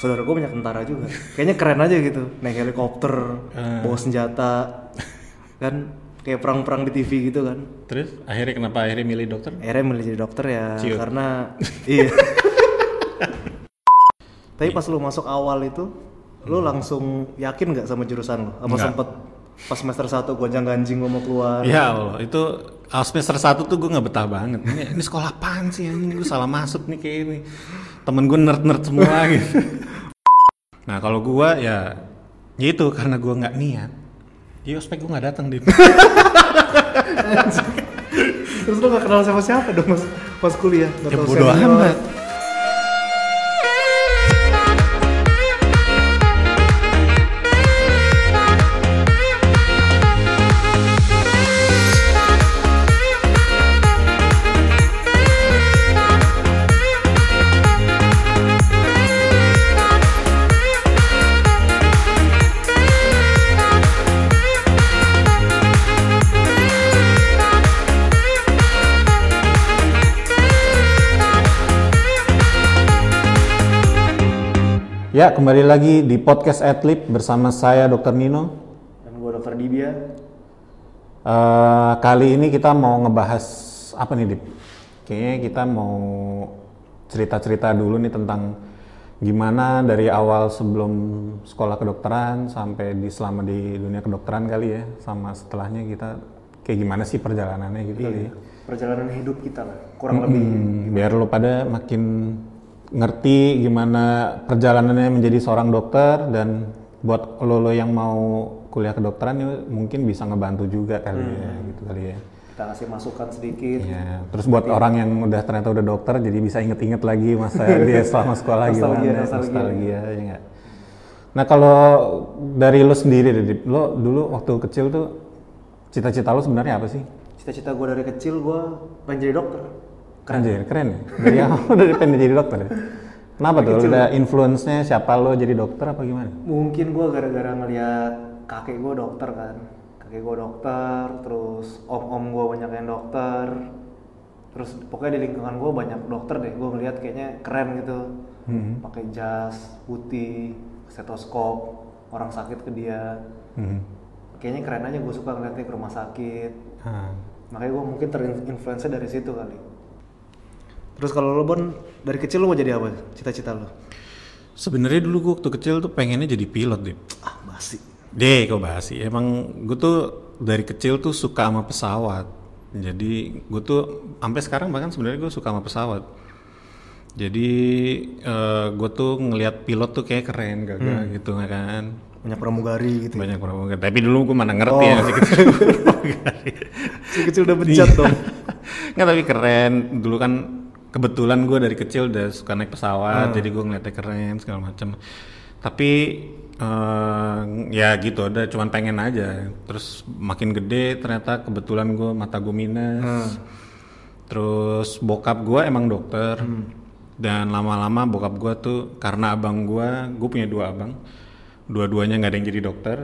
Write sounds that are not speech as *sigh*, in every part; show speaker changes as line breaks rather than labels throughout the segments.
saudara gue banyak tentara juga kayaknya keren aja gitu naik helikopter
Ah.
bawa senjata kan kayak perang-perang di TV gitu kan
Terus akhirnya kenapa akhirnya milih dokter?
akhirnya milih jadi dokter ya karena *laughs* iya tapi pas lu masuk awal itu lu langsung yakin nggak sama jurusan lu apa sempet pas semester 1 gonjang ganjing lu mau keluar
Ya Allah, itu semester 1 tuh gue nggak betah banget. Ini, ini sekolah apaan sih? Ini gue salah masuk nih kayak ini. Temen gue nerd-nerd semua *laughs* gitu. Nah kalau gue ya, ya itu karena gue nggak niat. Jadi ospek gue nggak datang deh. *laughs*
terus lu gak kenal sama siapa dong pas kuliah Nggak
ya bodo amat. Ya kembali lagi di podcast Adlib bersama saya Dr. Nino.
dan gue dokter Dibia
Eh, kali ini kita mau ngebahas apa nih Dip? Kayaknya kita mau cerita-cerita dulu nih tentang gimana dari awal sebelum sekolah kedokteran sampai di selama di dunia kedokteran kali ya, sama setelahnya kita kayak gimana sih perjalanannya gitu kali ya.
perjalanan hidup kita lah kurang lebih
Hmm, biar lo pada makin ngerti gimana perjalanannya menjadi seorang dokter dan buat lo lo yang mau kuliah kedokteran ya mungkin bisa ngebantu juga kali ya gitu kali ya.
kita kasih masukan sedikit
Ya, terus buat orang yang udah ternyata udah dokter jadi bisa inget-inget lagi masa *laughs* dia selama sekolah
Nostalgia,
gimana
nostalgia.
nostalgia ya nggak? Nah kalau dari lo sendiri Dip, lo dulu waktu kecil tuh cita-cita lo sebenarnya apa sih?
cita-cita gue dari kecil gue pengen jadi dokter
Keren Anjir, keren ya. Dari awal *laughs* udah pengen jadi dokter ya? Kenapa tuh? Udah influence-nya siapa lo jadi dokter apa gimana?
mungkin gue gara-gara ngeliat kakek gue dokter kan kakek gue dokter terus om-om gue banyak yang dokter terus pokoknya di lingkungan gue banyak dokter deh gue ngeliat kayaknya keren gitu
Hmm.
pakai jas putih stetoskop orang sakit ke dia
Hmm.
kayaknya keren aja gue suka ngeliatnya ke rumah sakit
Ah.
makanya gue mungkin terinfluence dari situ kali terus kalau lo Bon dari kecil lo mau jadi apa cita-cita lo
Sebenarnya dulu gue waktu kecil tuh pengennya jadi pilot deh.
ah basi
Deh, kok bahas sih. Emang gue tuh dari kecil tuh suka sama pesawat. Jadi gue tuh sampai sekarang bahkan sebenarnya gue suka sama pesawat. Jadi eh, gue tuh ngelihat pilot tuh kayak keren gagah gitu kan.
banyak pramugari gitu ya.
Banyak pramugari. Tapi dulu gue mana ngerti ya
Oh.
masih kecil. pramugari. *laughs*
si kecil udah bejat dong *laughs*
Nggak tapi keren. Dulu kan kebetulan gue dari kecil udah suka naik pesawat,
Hmm.
jadi gue ngeliatnya keren segala macam. Tapi eh, ya gitu, udah cuman pengen aja. Terus makin gede ternyata kebetulan gue mata gue minus.
Hmm.
Terus bokap gue emang dokter.
Hmm.
Dan lama-lama bokap gue tuh karena abang gue, gue punya dua abang, dua-duanya nggak ada yang jadi dokter.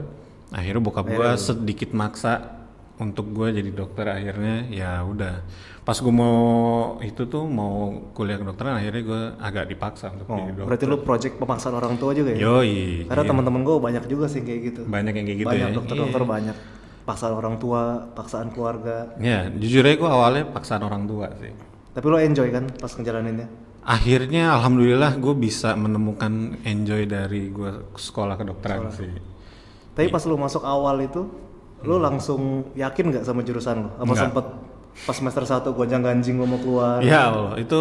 Akhirnya bokap gue sedikit maksa untuk gue jadi dokter. Akhirnya ya udah. Pas gue mau itu tuh mau kuliah kedokteran, akhirnya gue agak dipaksa untuk
Oh,
jadi
berarti lu project pemaksaan orang tua juga ya?
Yoi.
Karena
iya.
teman-teman gue banyak juga sih kayak gitu.
banyak yang kayak gitu
banyak
ya.
dokter-dokter banyak. Paksaan orang tua, paksaan keluarga.
Iya. Ya, jujur aja gue awalnya paksaan orang tua sih.
Tapi lo enjoy kan pas ngejalaninnya?
Akhirnya alhamdulillah gue bisa menemukan enjoy dari gue sekolah kedokteran sih.
Tapi pas lu masuk awal itu, lu langsung yakin nggak sama jurusan lu? Apa sempet pas semester 1 gonjang ganjing lu mau keluar?
Ya Allah, itu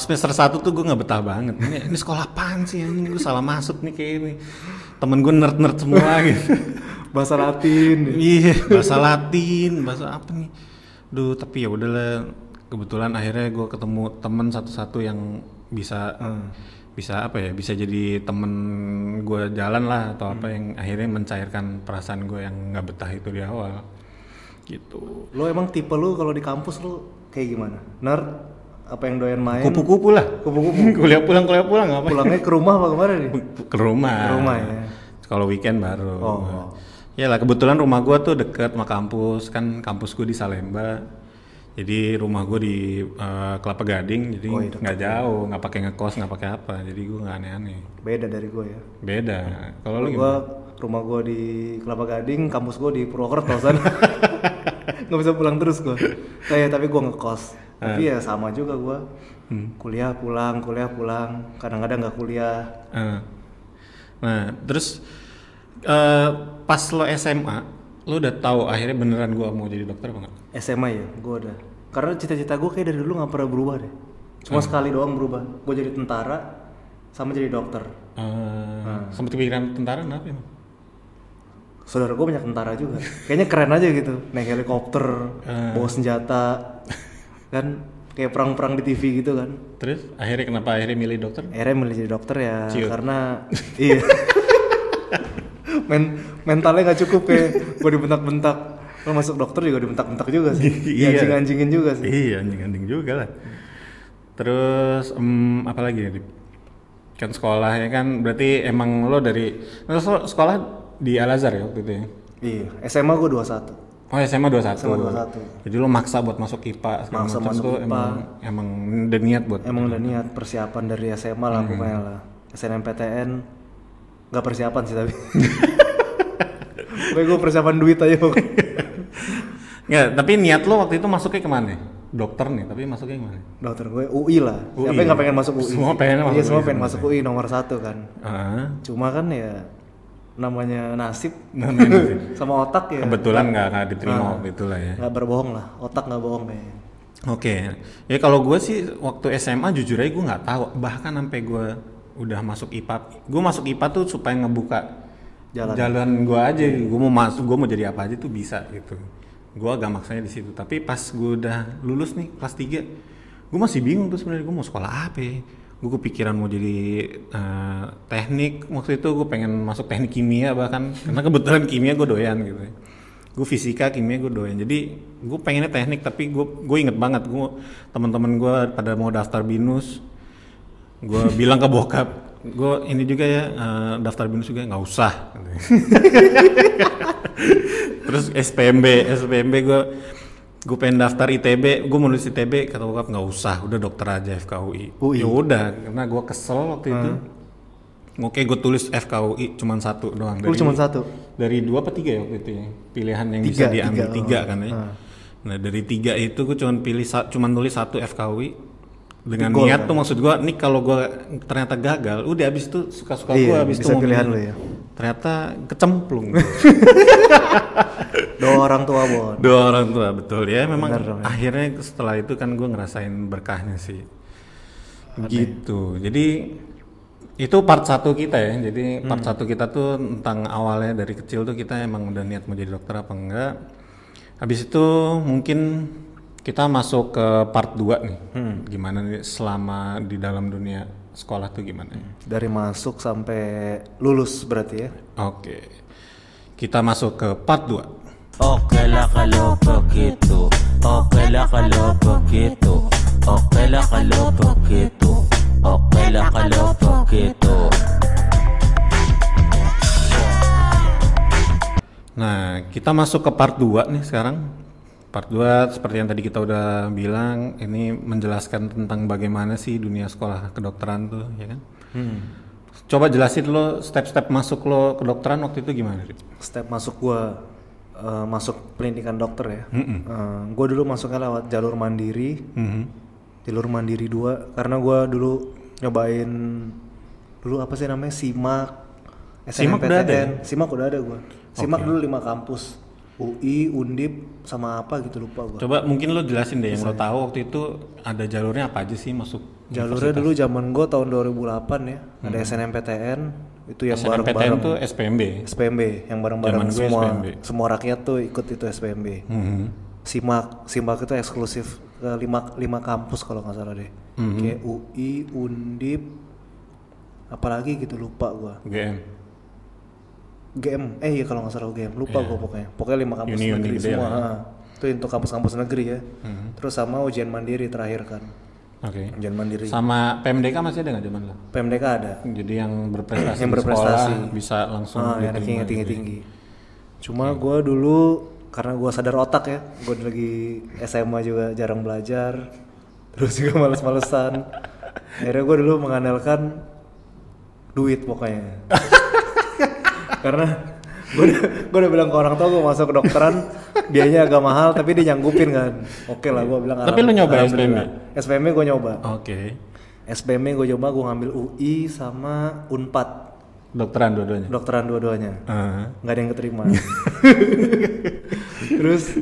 semester 1 tuh gue nggak betah banget. Ini, ini sekolah apaan sih? Ini gue salah masuk nih kayak ini. Temen gue nerd-nerd semua *laughs* gitu.
Bahasa Latin.
Iya, bahasa Latin, bahasa apa nih? Duh, tapi ya udahlah. Kebetulan akhirnya gue ketemu temen satu-satu yang bisa bisa apa ya? Bisa jadi temen gue jalan lah atau apa yang akhirnya mencairkan perasaan gue yang nggak betah itu di awal. Gitu.
Lo emang tipe lu kalau di kampus lu kayak gimana? Nerd? Apa yang doyan main?
Kupu-kupu lah.
Kupu-kupu. *laughs*
kuliah pulang, kuliah pulang apa?
Pulangnya ke rumah apa ke mana nih?
Ke rumah.
Ke rumah ya.
Kalau weekend baru.
Oh.
Ya lah kebetulan rumah gua tuh deket sama kampus kan kampus gue di Salemba. Jadi rumah gue di eh, Kelapa Gading, jadi
Oh, iya,
nggak jauh, nggak pakai ngekos, nggak pakai apa, jadi gue nggak aneh-aneh.
Beda dari gue ya.
Beda. Kalau lu gimana?
Rumah gue di Kelapa Gading, kampus gue di Purwokerto sana. *laughs* Nggak bisa pulang terus gue. Kayak tapi gue ngekos. Tapi ya sama juga gue. Kuliah pulang, kuliah pulang. Kadang-kadang nggak kuliah.
Eh. Nah, terus eh, pas lo SMA, lo udah tahu akhirnya beneran gue mau jadi dokter apa nggak?
SMA ya, gue udah. Karena cita-cita gue kayak dari dulu nggak pernah berubah deh. Cuma sekali doang berubah. Gue jadi tentara sama jadi dokter.
Eh, Sempet kepikiran tentara kenapa emang?
Saudara gue banyak tentara juga. Kayaknya keren aja gitu. Naik helikopter, bawa senjata, kan kayak perang-perang di TV gitu kan.
Terus akhirnya kenapa akhirnya milih dokter?
Akhirnya milih jadi dokter ya
Ciut.
karena *laughs* iya. Men mentalnya nggak cukup kayak gue dibentak-bentak. Lo masuk dokter juga dibentak-bentak juga sih.
Iya.
Anjing-anjingin juga sih.
Iya, anjing-anjing juga lah. Terus em, apa lagi ya? Kan sekolah ya kan berarti emang lo dari lo sekolah di Al Azhar ya waktu itu ya?
Iya, SMA gue 21.
Oh SMA 21.
SMA 21.
Jadi lo maksa buat masuk IPA segala
Maksa
macam
masuk
tuh
IPA.
emang emang udah niat buat.
Emang udah niat persiapan dari SMA lah pokoknya lah. SNMPTN nggak persiapan sih tapi. Pokoknya gue persiapan duit aja pokoknya.
Nggak, tapi niat lo waktu itu masuknya ke mana? Dokter nih, tapi masuknya ke mana?
Dokter gue UI lah.
UI.
Siapa yang nggak pengen masuk UI?
Semua pengen masuk
Iya semua
UI
pengen masuk UI nomor satu kan.
Ah,
Cuma kan ya namanya nasib
namanya nasib. *laughs*
sama otak ya.
kebetulan nggak nggak diterima
Ah.
waktu itu lah ya.
Nggak berbohong lah. Otak nggak bohong kayaknya.
Oke, ya kalau gue sih waktu SMA jujur aja gue nggak tahu. Bahkan sampai gue udah masuk IPA, gue masuk IPA tuh supaya ngebuka
Jalan.
jalan gue aja. Gue mau masuk, gue mau jadi apa aja tuh bisa gitu. Gue agak maksanya di situ. Tapi pas gue udah lulus nih kelas 3 gue masih bingung tuh sebenarnya gue mau sekolah apa. ya. Gue kepikiran mau jadi eh, teknik. Waktu itu gue pengen masuk teknik kimia bahkan. Karena kebetulan kimia gue doyan gitu. gue fisika kimia gue doyan. Jadi gue pengennya teknik tapi gue gue inget banget. Gue teman-teman gue pada mau daftar binus. Gue *laughs* bilang ke bokap gue ini juga ya eh, daftar binus juga. Nggak usah. *laughs* Terus SPMB SPMB gue gue pengen daftar ITB gue mau nulis ITB kata bokap nggak usah udah dokter aja FKUI
UI.
ya udah karena gue kesel waktu itu oke gue tulis FKUI cuman satu doang
Lu cuma satu.
dari dua apa tiga ya waktu itu ya pilihan yang
Tiga,
bisa diambil
tiga,
tiga,
oh.
kan ya
Ah.
nah dari tiga itu gue cuma pilih cuman nulis satu FKUI dengan
Gol,
niat
kan?
tuh maksud gue nih kalau gue ternyata gagal udah abis itu suka suka gue
Iya,
abis itu mau
pilihan lu ya.
ternyata kecemplung *laughs*
Doa orang tua bon.
dua orang tua betul ya memang
Bener ya.
akhirnya setelah itu kan gue ngerasain berkahnya sih gitu jadi itu part satu kita ya jadi part
Hmm.
satu kita tuh tentang awalnya dari kecil tuh kita emang udah niat mau jadi dokter apa enggak habis itu mungkin kita masuk ke part 2 nih
Hmm.
gimana nih selama di dalam dunia sekolah tuh gimana
Dari masuk sampai lulus berarti ya.
oke kita masuk ke part 2
Oke lah kalau begitu Oke lah kalau begitu Oke lah kalau begitu Oke lah kalau begitu
Nah, kita masuk ke part 2 nih sekarang. Part 2 seperti yang tadi kita udah bilang, ini menjelaskan tentang bagaimana sih dunia sekolah kedokteran tuh, ya kan? Coba jelasin lo step-step masuk lo kedokteran waktu itu gimana?
Step masuk gua eh, masuk pendidikan dokter ya.
Mm-mm.
Eh, gua dulu masuknya lewat jalur mandiri,
Mhm.
jalur mandiri 2 karena gua dulu nyobain dulu apa sih namanya SIMAK,
SIMAK udah ada ya?
SIMAK udah ada gua. SIMAK dulu lima kampus. UI, Undip, sama apa gitu lupa gua.
Coba mungkin lo jelasin deh yang lo tahu waktu itu ada jalurnya apa aja sih masuk
Jalurnya dulu zaman gua tahun 2008 ya. Ada SNMPTN itu yang bareng-bareng.
tuh SPMB.
SPMB yang bareng-bareng
gue
semua
SPMB.
semua rakyat tuh ikut itu SPMB.
Mhm.
SIMAK, SIMAK itu eksklusif ke lima, lima kampus kalau nggak salah deh.
Mhm.
Kayak UI, Undip, apalagi gitu lupa gua.
GM.
GM, eh iya kalau nggak salah UGM, lupa gua pokoknya. Pokoknya lima kampus
Uni-uni
negeri semua.
ya.
Itu untuk kampus-kampus negeri ya.
Mhm.
Terus sama ujian mandiri terakhir kan.
Oke.
Ujian mandiri.
Sama PMDK masih ada nggak zaman lo?
PMDK ada.
Jadi yang berprestasi
Yang berprestasi.
sekolah bisa langsung
Ah, yang
diterima
ranking
gitu ya.
tinggi-tinggi. Cuma gua dulu karena gue sadar otak ya gue lagi SMA juga jarang belajar terus juga males-malesan akhirnya gue dulu mengandalkan duit pokoknya *laughs* karena gue udah, gue udah bilang ke orang tua gue masuk ke dokteran biayanya agak mahal tapi dia nyanggupin kan oke lah gue bilang
Tapi lu nyoba
alhamdulillah. SPM gue nyoba
Oke.
SPM gue coba gue ngambil UI sama Unpad
Dokteran dua-duanya.
dokteran dua-duanya
Ah.
nggak ada yang keterima *laughs* terus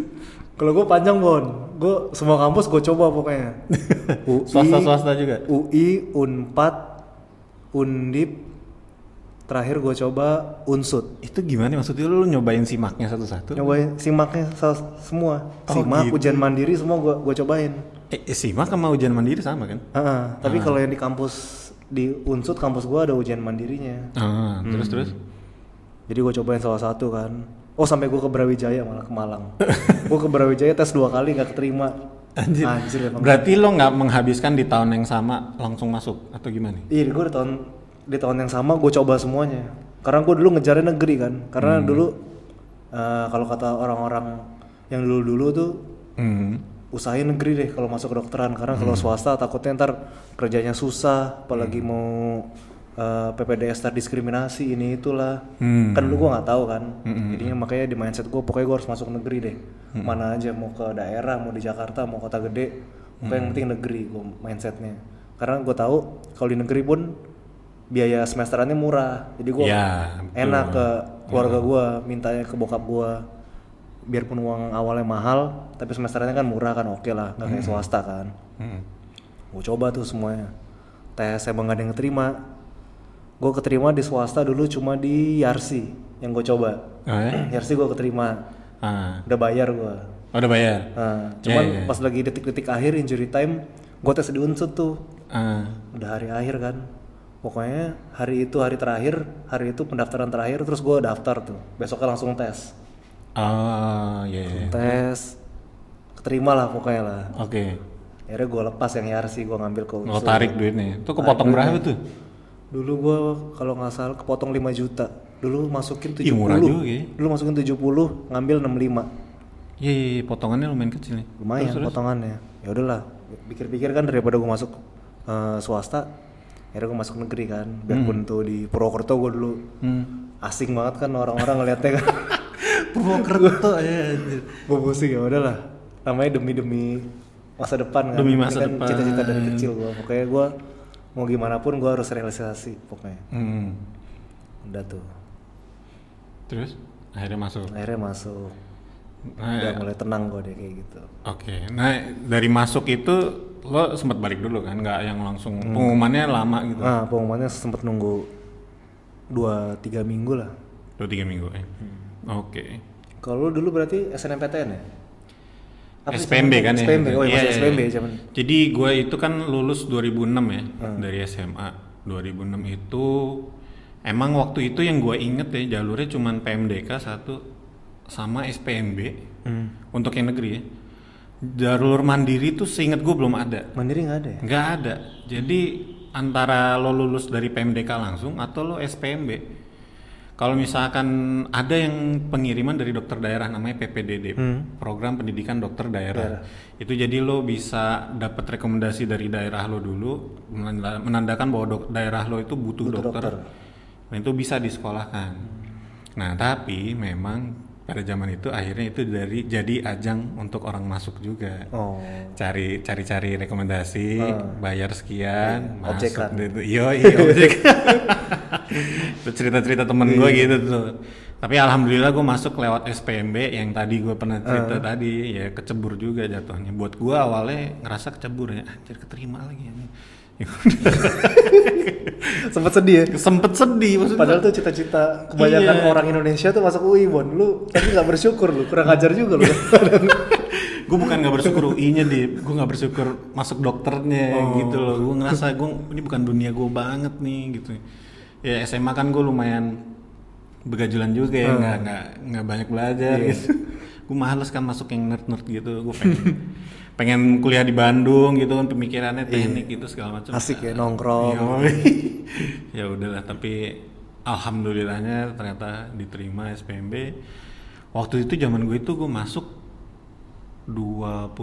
kalau gue panjang bon gue semua kampus gue coba pokoknya UI, *laughs*
Swasta-swasta juga.
UI Unpad Undip terakhir gue coba Unsut
Itu gimana maksudnya lu nyobain simaknya satu-satu?
nyobain simaknya semua
Oh,
simak
gitu.
ujian mandiri semua gue gue cobain
Eh, eh, simak sama ujian mandiri sama kan?
Heeh, tapi kalau yang di kampus di Unsut kampus gue ada ujian mandirinya
Ah, terus terus.
Jadi gue cobain salah satu kan. Oh sampai gue ke Brawijaya malah ke Malang. *laughs* gue ke Brawijaya tes dua kali nggak keterima.
Anjir.
emang.
Berarti lo nggak menghabiskan di tahun yang sama langsung masuk atau gimana?
Iya gue di tahun di tahun yang sama gue coba semuanya. Karena gue dulu ngejarnya negeri kan. Karena dulu eh, kalau kata orang-orang yang dulu-dulu tuh
Hmm.
usahain negeri deh kalau masuk kedokteran. Karena kalau swasta takutnya ntar kerjanya susah. Apalagi mau eh, PPDS terdiskriminasi ini itulah.
Hmm.
kan dulu gue nggak tahu kan jadinya makanya di mindset gue pokoknya gue harus masuk negeri deh mana aja mau ke daerah mau di Jakarta mau kota gede pokoknya yang penting negeri gue mindsetnya karena gue tahu kalau di negeri pun biaya semesterannya murah jadi gue
Ya, betul.
enak ke keluarga gue mintanya ke bokap gue biarpun uang awalnya mahal tapi semesterannya kan murah kan oke lah nggak kayak swasta kan
Hmm.
gue coba tuh semuanya tes emang gak ada yang keterima gue keterima di swasta dulu cuma di Yarsi yang gue coba
Oh, ya?
Yarsi gue keterima
Ah.
udah bayar gue
Oh, udah bayar.
nah, cuman
Iya, iya.
pas lagi detik-detik akhir injury time gue tes di unsut tuh
Ah.
udah hari akhir kan pokoknya hari itu hari terakhir hari itu pendaftaran terakhir terus gue daftar tuh besoknya langsung tes
Oh, iya. iya.
tes keterima lah pokoknya lah
Oke.
akhirnya gue lepas yang Yarsi gue ngambil ke
Lo
unsut
tarik duitnya. Itu kepotong berapa tuh?
Dulu gua kalau nggak salah kepotong 5 juta. Dulu masukin 70.
Ih, murah juga ya.
Dulu masukin 70, ngambil 65.
Iya, iya, iya, potongannya lumayan kecil nih.
Lumayan
Terus,
potongannya. Ya udahlah, pikir-pikir kan daripada gua masuk eh, swasta, akhirnya gua masuk negeri kan. Biarpun tuh di Purwokerto gua dulu
Hmm.
asing banget kan orang-orang ngeliatnya kan. *laughs*
Purwokerto ya. anjir.
gua pusing ya udahlah. Namanya demi-demi masa depan kan.
Demi
Ini
masa
kan
depan.
Cita-cita dari kecil gua. Pokoknya gua mau gimana pun gua harus realisasi pokoknya.
Hmm.
Udah tuh.
Terus akhirnya masuk.
Akhirnya masuk.
Nah,
udah mulai tenang gue deh kayak gitu
Oke, nah dari masuk itu lo sempat balik dulu kan, nggak yang langsung pengumumannya lama gitu.
nah pengumumannya sempet nunggu dua tiga minggu lah
Dua tiga minggu ya. Oke.
kalau lu dulu berarti SNMPTN ya Apa
SPMB kan ya?
SPMB oh iya
Iya,
masih
iya,
SPMB
iya.
zaman
Jadi gue itu kan lulus 2006 ya dari SMA. 2006 itu emang waktu itu yang gue inget ya jalurnya cuman PMDK satu sama SPMB untuk yang negeri ya. Jalur mandiri tuh seinget gue belum ada.
mandiri nggak ada ya
Nggak ada. Jadi antara lo lulus dari PMDK langsung atau lo SPMB. Kalau misalkan ada yang pengiriman dari dokter daerah namanya PPDD, Program Pendidikan Dokter Daerah. Itu jadi lo bisa dapat rekomendasi dari daerah lo dulu menanda- menandakan bahwa dok- daerah lo itu butuh,
Butuh
dokter.
dokter.
Dan itu bisa disekolahkan. Nah, tapi memang pada zaman itu akhirnya itu dari jadi ajang untuk orang masuk juga.
Oh.
Cari cari cari rekomendasi bayar sekian masuk
objekan.
deh tuh. iya iya objek. *laughs* Itu cerita cerita temen gue gitu tuh. Tapi alhamdulillah gue masuk lewat SPMB yang tadi gue pernah cerita tadi. Ya kecebur juga jatuhnya. Buat gue awalnya ngerasa kecebur ya. Anjir keterima lagi ya *laughs*
sempet sedih ya?
Sempet sedih maksudnya.
Padahal tuh cita-cita kebanyakan
Iya.
orang Indonesia tuh masuk UI bon. Lu tapi nggak bersyukur lu kurang ajar juga lu. *laughs*
Gue bukan nggak bersyukur UI-nya di gue nggak bersyukur masuk dokternya
Oh.
gitu loh. Gue ngerasa gue ini bukan dunia gue banget nih gitu. Ya SMA kan gue lumayan begajulan juga ya nggak nggak nggak banyak belajar
Hmm. Iya.
gitu. Gue males kan masuk yang nerd nerd gitu. Gue pengen *laughs* pengen kuliah di Bandung gitu kan pemikirannya teknik gitu segala macam
Iya. asik ya nongkrong
Yoi. *laughs* ya udahlah tapi alhamdulillahnya ternyata diterima SPMB waktu itu zaman gue itu gue masuk 25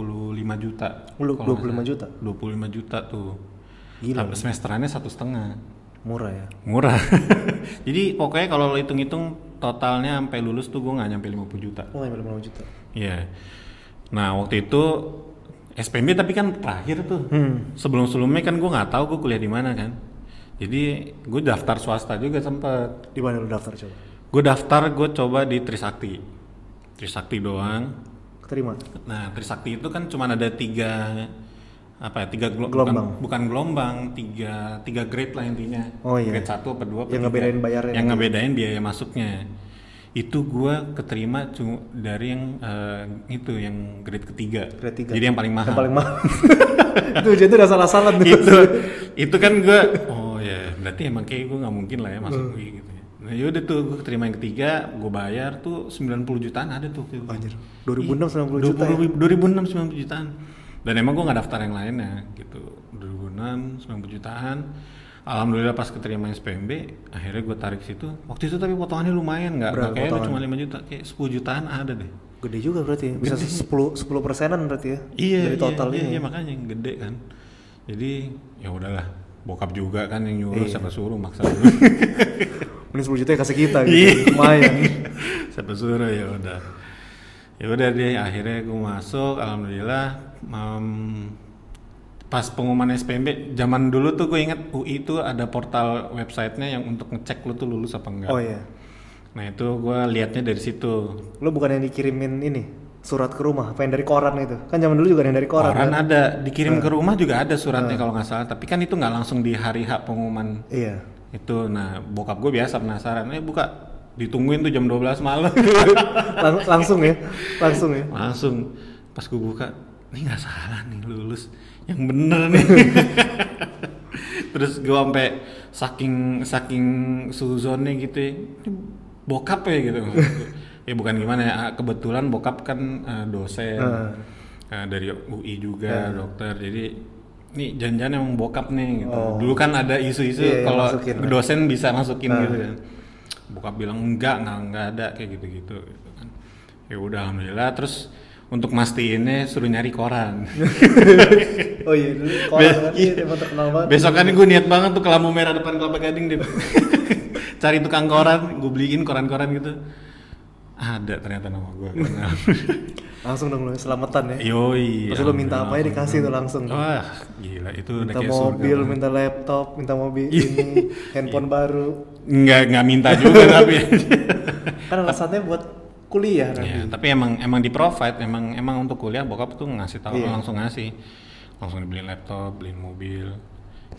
juta.
Lu
Kalau nggak
25
salah.
juta?
25 juta tuh.
Gila.
Semesterannya satu setengah.
Murah ya.
Murah. *laughs* Jadi pokoknya kalau lo hitung-hitung totalnya sampai lulus tuh gue nggak nyampe 50 juta.
Oh, yang 5 juta.
Iya. Nah waktu itu SPMB tapi kan terakhir tuh.
Hmm.
Sebelum-sebelumnya kan gue nggak tahu gue kuliah di mana kan. Jadi gue daftar swasta juga sempet.
Di mana lu daftar coba?
Gue daftar gue coba di Trisakti. Trisakti doang.
Keterima.
Nah Trisakti itu kan cuma ada tiga apa ya tiga gelo-
Gelombang.
bukan, bukan gelombang tiga tiga grade lah intinya
Oh, iya.
grade satu apa dua apa
Yang
tiga.
ngebedain bayarnya
yang
nanti.
ngebedain biaya masuknya itu gua keterima cuma dari yang eh, itu yang grade ketiga
Grade tiga.
jadi yang paling mahal
Yang paling mahal. *laughs* itu jadi udah salah-salah tuh.
itu itu kan gua oh ya berarti emang kayak gua nggak mungkin lah ya masuk
Hmm.
UI gitu ya nah yaudah tuh gua keterima yang ketiga gua bayar tuh 90 jutaan ada tuh gitu.
Anjir. 2006 90 juta ya.
2000 2006 90 jutaan. Dan emang gue nggak daftar yang lainnya gitu. 2006 90 jutaan. Alhamdulillah pas keterima SPMB, akhirnya gue tarik situ. Waktu itu tapi potongannya lumayan nggak?
Berapa
Nggak kayak
potongan?
cuma 5 juta, kayak 10 jutaan ada deh.
Gede juga berarti ya. Bisa 10 10 persenan berarti ya.
Iya,
Dari total
iya,
ini.
Iya, makanya yang gede kan. Jadi ya udahlah, bokap juga kan yang nyuruh,
Iya.
siapa suruh maksa dulu. *laughs*
Mending 10 juta ya kasih kita
Iya.
gitu. Lumayan. *laughs*
siapa suruh ya udah ya udah deh akhirnya gue masuk alhamdulillah em, pas pengumuman SPMB zaman dulu tuh gue inget UI itu ada portal websitenya yang untuk ngecek lu tuh lulus apa enggak
Oh iya.
nah itu gue liatnya dari situ
Lu bukan yang dikirimin ini surat ke rumah, apa yang dari koran itu? Kan zaman dulu juga ada yang dari koran.
koran
kan?
ada dikirim ke rumah juga ada suratnya kalau nggak salah tapi kan itu nggak langsung di hari H pengumuman
Iya.
itu nah bokap gue biasa penasaran eh buka ditungguin tuh jam 12 malam *laughs*
Lang- langsung ya. Langsung ya.
langsung pas gue buka ini nggak salah nih lulus yang bener nih. *laughs* Terus gue sampai saking saking suzonnya gitu ya, bokap ya gitu. *laughs* Ya bukan gimana ya kebetulan bokap kan eh, dosen.
Ah.
eh, dari UI juga dokter. Jadi ini janjian emang bokap nih gitu.
Oh.
dulu kan ada isu-isu
Iya, yang
kalau dosen bisa masukin
Ah.
gitu kan bokap bilang enggak nggak nggak ada kayak gitu-gitu. Gitu kan ya udah alhamdulillah. Terus untuk mastiinnya suruh nyari koran *laughs*
Oh iya, dulu koran kan iya, emang terkenal banget.
besokan gue niat banget tuh ke lampu merah depan kelapa gading deh *laughs* cari tukang koran gue beliin koran-koran gitu ada ternyata nama gue *laughs*
Langsung dong lu selamatan ya.
yoi
Pasti lu minta apa
alhamdulillah.
dikasih tuh langsung.
wah gila itu udah
minta
kayak surga
mobil, minta laptop, minta mobil
Iya.
ini, handphone baru.
nggak nggak minta juga tapi
Kan alasannya buat kuliah.
Iya, tapi emang emang di provide, emang emang untuk kuliah bokap tuh ngasih tahu
Iya.
langsung ngasih, langsung dibeliin laptop, beliin mobil,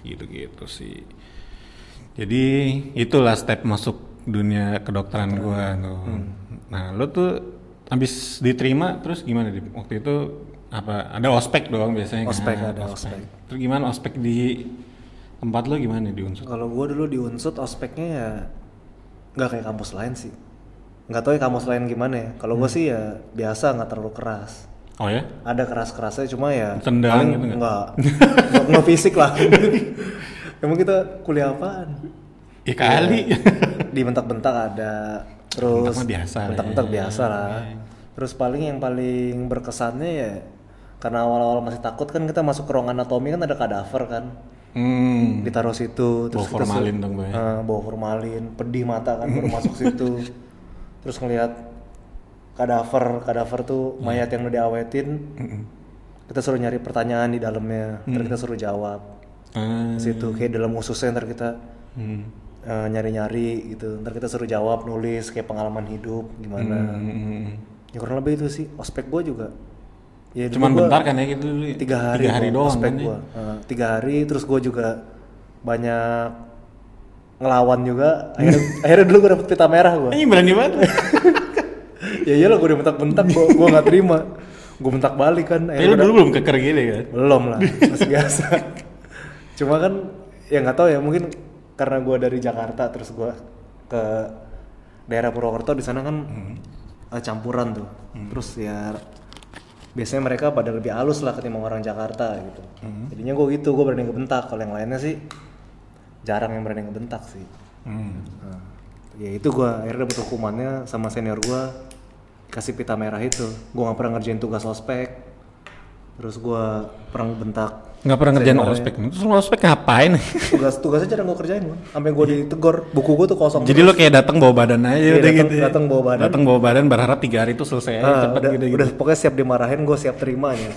gitu-gitu sih. Jadi itulah step masuk dunia kedokteran gua tuh.
Hmm.
Nah, lo tuh habis diterima terus gimana di waktu itu apa ada ospek doang biasanya kan?
Ospek, ada ospek.
Terus gimana ospek di tempat lo gimana di Unsur?
Kalau gua dulu di Unsut ospeknya ya nggak kayak kampus lain sih. Nggak tahu ya kampus lain gimana ya. Kalau
Hmm.
gua sih ya biasa nggak terlalu keras.
Oh ya?
Ada keras-kerasnya cuma ya
Tendang
paling
gitu nggak?
nggak *laughs* nggak nggak fisik lah. *laughs* Emang kita kuliah apaan?
Ya kali.
Dibentak-bentak ada. Terus
Bentak mah biasa
bentak-bentak
ya.
biasa lah. Terus paling yang paling berkesannya ya karena awal-awal masih takut kan kita masuk ke ruang anatomi kan ada kadaver kan
hmm.
ditaruh situ
Bawa
kita su-
formalin dong, Bay.
Eh, bawa formalin pedih mata kan baru *laughs* masuk situ terus ngelihat kadaver kadaver tuh
Iya.
mayat yang udah diawetin
Mm-mm.
kita suruh nyari pertanyaan di dalamnya
Hmm.
ntar kita suruh jawab. Di situ kayak dalam ususnya ntar kita
Hmm.
eh, nyari-nyari gitu ntar kita suruh jawab nulis kayak pengalaman hidup gimana
Hmm.
ya kurang lebih itu sih ospek gua juga ya
Cuman
gua
bentar kan ya gitu dulu. ya?
tiga hari
Tiga hari
gua
doang
ospek
kan. ya?
gua Eh, tiga hari terus gua juga banyak ngelawan juga. Akhirnya, akhirnya dulu gua dapet pita merah gua.
Ini berani banget. *laughs*
ya iyalah gua udah bentak-bentak gua gua nggak terima. Gua bentak balik kan
Tapi lu
Akhirnya
dulu belum keker gini kan?
belum lah *laughs* masih biasa. Cuma kan ya nggak tahu ya mungkin karena gua dari Jakarta terus gua ke daerah Purwokerto di sana kan eh, campuran tuh. Terus ya biasanya mereka pada lebih halus lah ketimbang orang Jakarta gitu. Jadinya gua gitu gua berani ngebentak. Kalau yang lainnya sih jarang yang berani ngebentak sih
Hmm.
Nah, ya itu gua akhirnya dapet hukumannya sama senior gua kasih pita merah itu gue nggak pernah ngerjain tugas ospek terus gue pernah bentak
Nggak pernah ngerjain ospek. Terus lo ospek ngapain?
tugas tugasnya jarang gue kerjain man. sampai gue ditegor buku gue tuh kosong
Jadi lo kayak datang bawa badan aja
Iya,
udah
datang-
gitu. ya.
datang bawa badan.
Datang bawa badan berharap tiga hari itu selesai aja
Ah,
cepet
udah,
gitu, gitu.
udah pokoknya siap dimarahin gue siap terimanya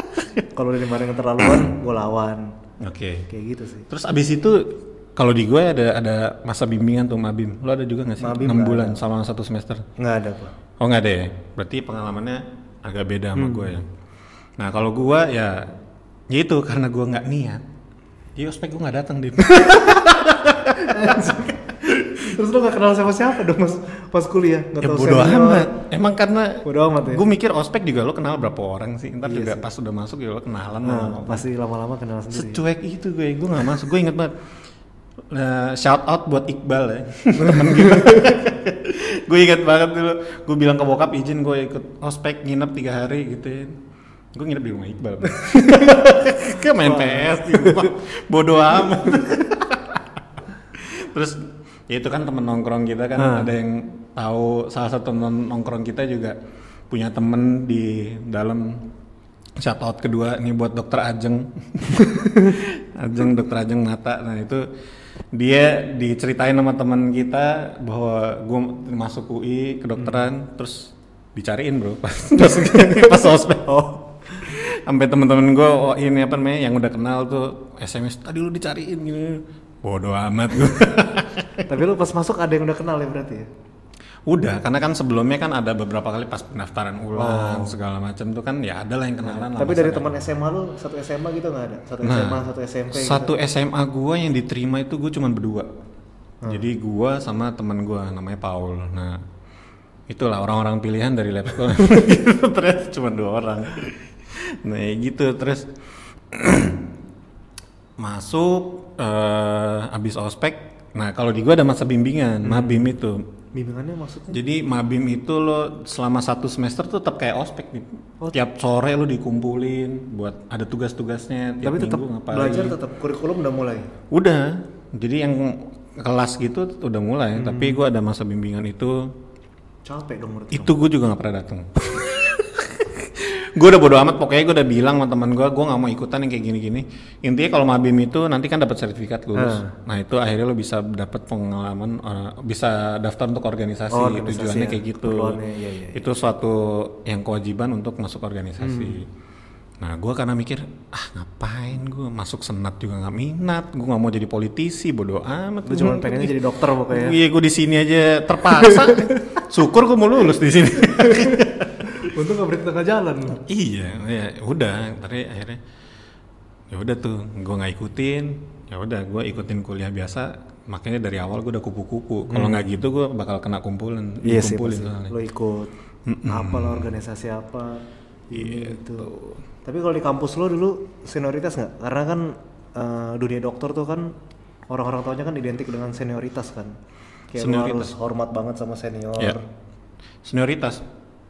*laughs* kalau udah dimarahin keterlaluan gue lawan
Oke.
kayak gitu sih
Terus abis itu kalau di gue ada ada masa bimbingan tuh mabim. Lo ada juga nggak sih?
Mabim
6
nggak
bulan sama satu semester.
nggak ada pak
Oh nggak ada ya? Berarti pengalamannya agak beda sama gue ya. Nah kalau gue ya, ya itu karena gue nggak niat. Jadi ospek gue nggak datang di.
terus lo gak kenal sama siapa dong mas pas kuliah nggak
ya bodo amat. Emang karena
bodo amat ya
gue mikir ospek juga lo kenal berapa orang sih. Ntar
Iya
juga
sih.
pas udah masuk ya lo kenalan
nah,
sama
pasti lama-lama kenal sendiri
Secuek itu gue, gue nggak masuk. Gue inget banget. Nah, shout out buat Iqbal ya, temen gue. *laughs* gue inget banget dulu. Gue bilang ke bokap izin gue ikut ospek nginep tiga hari gitu ya. Gue nginep di rumah Iqbal. *laughs* Kayak main PS di rumah. Bodoh amat. *laughs* Terus ya itu kan temen nongkrong kita kan
Ah.
ada yang tahu salah satu temen nongkrong kita juga punya temen di dalam shout out kedua nih buat dokter Ajeng Ajeng dokter Ajeng mata nah itu dia diceritain sama teman kita bahwa gue masuk UI kedokteran terus dicariin bro. *laughs* Pas pas, pas ospek. Oh. Sampai teman-teman gue oh, ini apa namanya yang udah kenal tuh SMS tadi lu dicariin gini bodoh amat gue *laughs*
tapi lo pas masuk ada yang udah kenal ya berarti ya
udah karena kan sebelumnya kan ada beberapa kali pas pendaftaran ulang segala macam tuh kan ya ada lah yang kenalan lah
tapi dari teman SMA lo satu SMA gitu nggak ada satu
Nah,
SMA satu SMP gitu.
Satu SMA gua yang diterima itu gue cuman berdua.
Hmm.
Jadi gua sama teman gua namanya Paul. Nah, itulah orang-orang pilihan dari lab school. *laughs* terus cuma dua orang. Nah, ya gitu terus *clears throat* masuk eh abis ospek. Nah, kalau di gua ada masa bimbingan,
Hmm.
mabim itu.
Bimbingannya maksudnya
Jadi mabim itu lo selama satu semester tuh tetap kayak ospek nih.
Oh.
Tiap sore lo dikumpulin buat ada tugas-tugasnya.
Tapi tetap belajar tetap kurikulum udah mulai
Udah, jadi yang kelas gitu udah mulai,
Hmm.
tapi gua ada masa bimbingan itu,
capek dong menurut
itu gue juga nggak pernah datang. *laughs* gue udah bodo amat, pokoknya gue udah bilang sama teman gue, gue nggak mau ikutan yang kayak gini-gini. Intinya kalau mabim itu nanti kan dapat sertifikat lulus.
Ah.
Nah itu akhirnya lo bisa dapat pengalaman, eh, bisa daftar untuk organisasi.
Oh, organisasi
Tujuannya
ya,
kayak gitu.
iya, iya, iya.
Itu suatu yang kewajiban untuk masuk organisasi.
Hmm.
Nah, gue karena mikir, ah ngapain gue masuk senat juga nggak minat, gue nggak mau jadi politisi, bodo amat.
Lu cuma pengennya jadi dokter pokoknya.
Iya, gue di sini aja terpaksa. *laughs* Syukur gue mau lulus di sini. *laughs*
Untung gak berhenti tengah jalan.
iya, ya udah, tapi akhirnya ya udah tuh, gue nggak ikutin. Ya udah, gue ikutin kuliah biasa. Makanya dari awal gue udah kupu-kupu. Kalau nggak gitu, gue bakal kena kumpulan.
Hmm. Iya sih
soalnya.
Lo ikut apa lah organisasi apa.
Iya,
Gitu. Tapi kalau di kampus lo dulu senioritas nggak? Karena kan eh, dunia dokter tuh kan orang-orang taunya kan identik dengan senioritas kan. Kayak lo
Senioritas.
harus hormat banget sama senior.
Ya. Senioritas.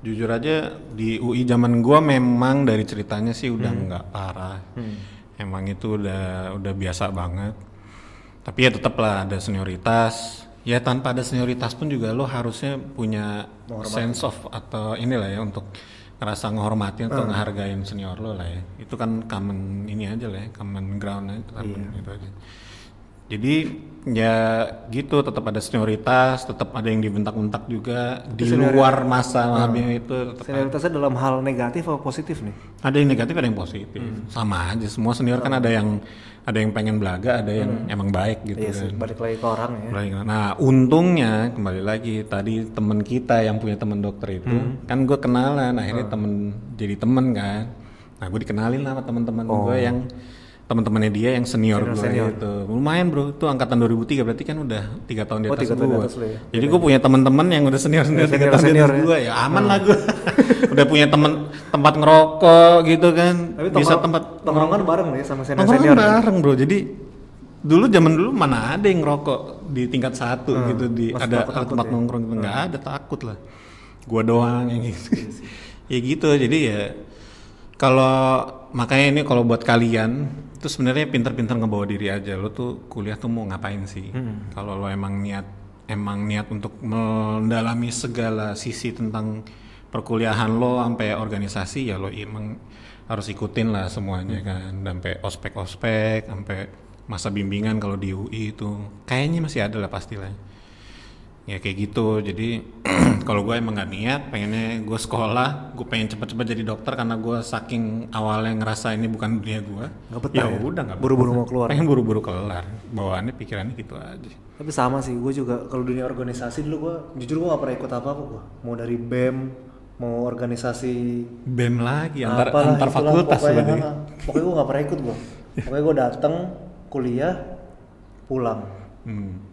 Jujur aja di UI zaman gua memang dari ceritanya sih udah nggak parah. Emang itu udah udah biasa banget. Tapi ya tetap lah ada senioritas. Ya tanpa ada senioritas pun juga lo harusnya punya sense of atau inilah ya untuk ngerasa ngehormatin atau ngehargain senior lo lah ya. Itu kan common ini aja lah ya, common ground aja, common gitu aja. Jadi ya gitu tetap ada senioritas, tetap ada yang dibentak-bentak juga di luar masa mabim itu tetap
Senioritasnya dalam hal negatif atau positif nih?
ada yang negatif ada yang positif. Sama aja semua senior kan ada yang ada yang pengen belaga, ada yang emang baik gitu
Iya
kan.
balik lagi ke orang ya.
Baik. Nah, untungnya kembali lagi tadi temen kita yang punya temen dokter itu
Hmm.
kan gue kenalan, akhirnya temen jadi temen kan. Nah, gue dikenalin lah sama teman-teman gue yang teman-temannya dia yang senior, gue itu. Lumayan bro, itu angkatan 2003 berarti kan udah tiga tahun di
Oh,
atas
di
gue.
ya.
Jadi gue punya teman-teman yang udah senior senior tiga tahun di
senior
atas
ya.
gue ya aman lah gue. *laughs* udah punya temen tempat ngerokok gitu kan.
Tapi
Bisa tempat
tongkrongan bareng nih sama senior senior.
bareng bro, jadi dulu zaman dulu mana ada yang ngerokok di tingkat satu gitu di ada
takut-takut
tempat
ya?
nongkrong gitu nggak ada takut lah. Gua doang yang gitu. *laughs* ya gitu jadi ya kalau makanya ini kalau buat kalian itu sebenarnya pinter-pinter ngebawa diri aja. Lo tuh kuliah tuh mau ngapain sih? Kalau lo emang niat emang niat untuk mendalami segala sisi tentang perkuliahan lo sampai organisasi ya lo emang harus ikutin lah semuanya
Hmm.
kan. Sampai ospek-ospek sampai masa bimbingan kalau di UI itu. Kayaknya masih ada lah pastilah ya kayak gitu jadi *clears throat* kalau gue emang nggak niat pengennya gue sekolah gue pengen cepet-cepet jadi dokter karena gue saking awalnya ngerasa ini bukan dunia gue
Nggak betah
ya
ya?
udah nggak
Buru-buru mau keluar.
pengen buru-buru kelar bawaannya pikirannya gitu aja
Tapi sama sih, gue juga kalau dunia organisasi dulu gue jujur gue gak pernah ikut apa-apa gue. Mau dari BEM, mau organisasi
bem lagi antar
apalah,
antar fakultas
pokoknya, ha, Pokoknya gue gak pernah ikut gue. Pokoknya gue dateng kuliah, pulang.
hmm.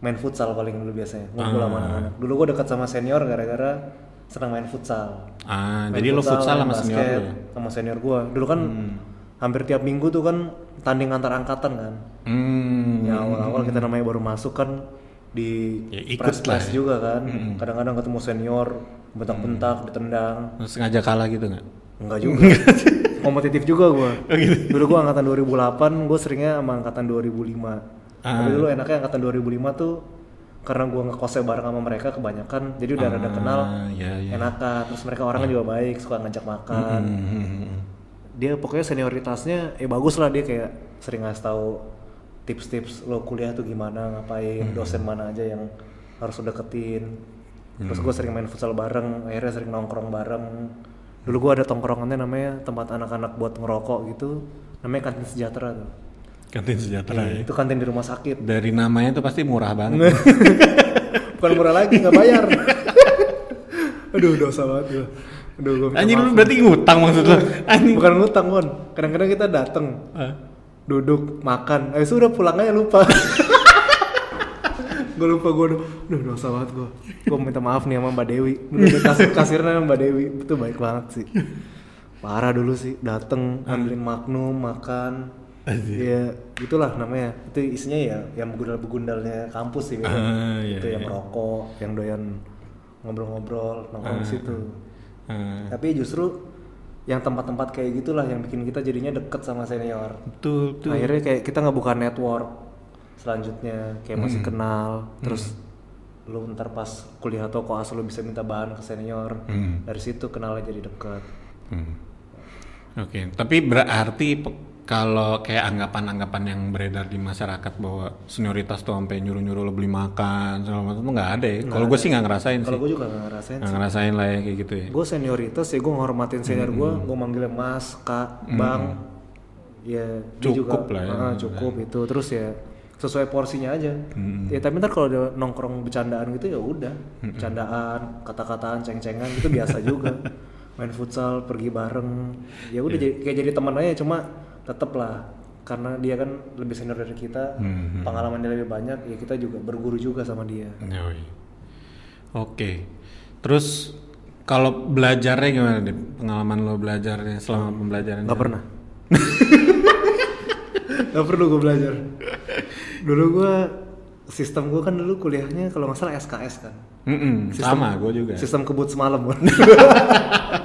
Main futsal paling dulu biasanya, ngumpul
Ah.
sama anak-anak. Dulu gue dekat sama senior gara-gara senang main futsal.
ah
Main
jadi lo futsal sama senior
basket
lo ya?
Sama senior gue. Dulu kan hampir tiap minggu tuh kan tanding antar angkatan kan.
hmm.
Ya awal-awal kita namanya baru masuk kan di
Ya, ikut
press
ya.
juga kan. Kadang-kadang ketemu senior, bentak-bentak, ditendang.
Terus sengaja kalah gitu nggak
Enggak juga. Kompetitif juga gua. *laughs*
Oh, gitu.
Dulu gua angkatan 2008, gua seringnya sama angkatan 2005.
Ah.
Tapi dulu enaknya angkatan 2005 tuh karena gua ngekosnya bareng sama mereka kebanyakan, jadi udah rada kenal.
Ah, iya, iya.
Enakan. Terus mereka orangnya juga baik, suka ngajak makan.
Hmm.
Dia pokoknya senioritasnya ya bagus lah dia kayak sering ngasih tahu tips-tips lo kuliah tuh gimana, ngapain,
Hmm.
dosen mana aja yang harus lo deketin. Terus gue sering main futsal bareng, akhirnya sering nongkrong bareng. Dulu gue ada tongkrongannya namanya tempat anak-anak buat ngerokok gitu, namanya kantin sejahtera tuh.
Kantin sejahtera
Iya,
ya
Itu kantin di rumah sakit.
dari namanya tuh pasti murah banget *laughs*
Bukan murah lagi, nggak bayar. *laughs* Aduh dosa banget gue. Aduh gue
anjing lu berarti ngutang maksud lo anjing
Bukan ngutang Won, kadang-kadang kita dateng
Ah.
duduk makan, eh sudah pulang aja lupa. *laughs* gue lupa gue udah, duh dosa banget gue. Gue minta maaf nih sama Mbak Dewi. Kasir kasirnya Mbak Dewi itu baik banget sih. Parah dulu sih, dateng ambilin magnum makan. Ya gitulah namanya. Itu isinya ya yang begundal-begundalnya kampus sih.
Ah, iya,
itu yang
iya.
rokok, yang doyan ngobrol-ngobrol, nongkrong di situ.
Ah,
Tapi justru yang tempat-tempat kayak gitulah yang bikin kita jadinya deket sama senior.
betul betul
Akhirnya kayak kita ngebuka network selanjutnya kayak masih
Hmm.
kenal, terus lu ntar pas kuliah atau koas lu bisa minta bahan ke senior.
Hmm.
Dari situ kenalnya jadi deket.
Hmm. Oke, tapi berarti kalau kayak anggapan-anggapan yang beredar di masyarakat bahwa senioritas tuh sampai nyuruh-nyuruh lo beli makan segala macam tuh nggak ada ya. Kalau gue sih nggak ngerasain
Kalau
sih.
gue juga gak ngerasain
Nggak ngerasain lah ya kayak gitu ya.
gue senioritas ya gue ngormatin senior gue gue manggilnya mas kak bang. Ya
Cukup
juga,
lah ya.
ah, cukup itu. Terus ya sesuai porsinya aja.
Hmm.
ya tapi ntar kalau ada nongkrong bercandaan gitu ya udah. Bercandaan kata-kataan ceng-cengan itu biasa juga. *laughs* Main futsal pergi bareng. Ya udah jadi kayak jadi teman aja cuma tetep lah karena dia kan lebih senior dari kita
Hmm.
pengalaman dia lebih banyak ya kita juga berguru juga sama dia
Yoi. Oke. Terus kalau belajarnya gimana deh? Pengalaman lo belajarnya selama pembelajaran?
Gak pernah. Gak perlu gue belajar. Dulu gue sistem gue kan dulu kuliahnya kalau nggak salah SKS kan.
Mm-mm, sama, gue juga.
Sistem kebut semalam kan. *laughs*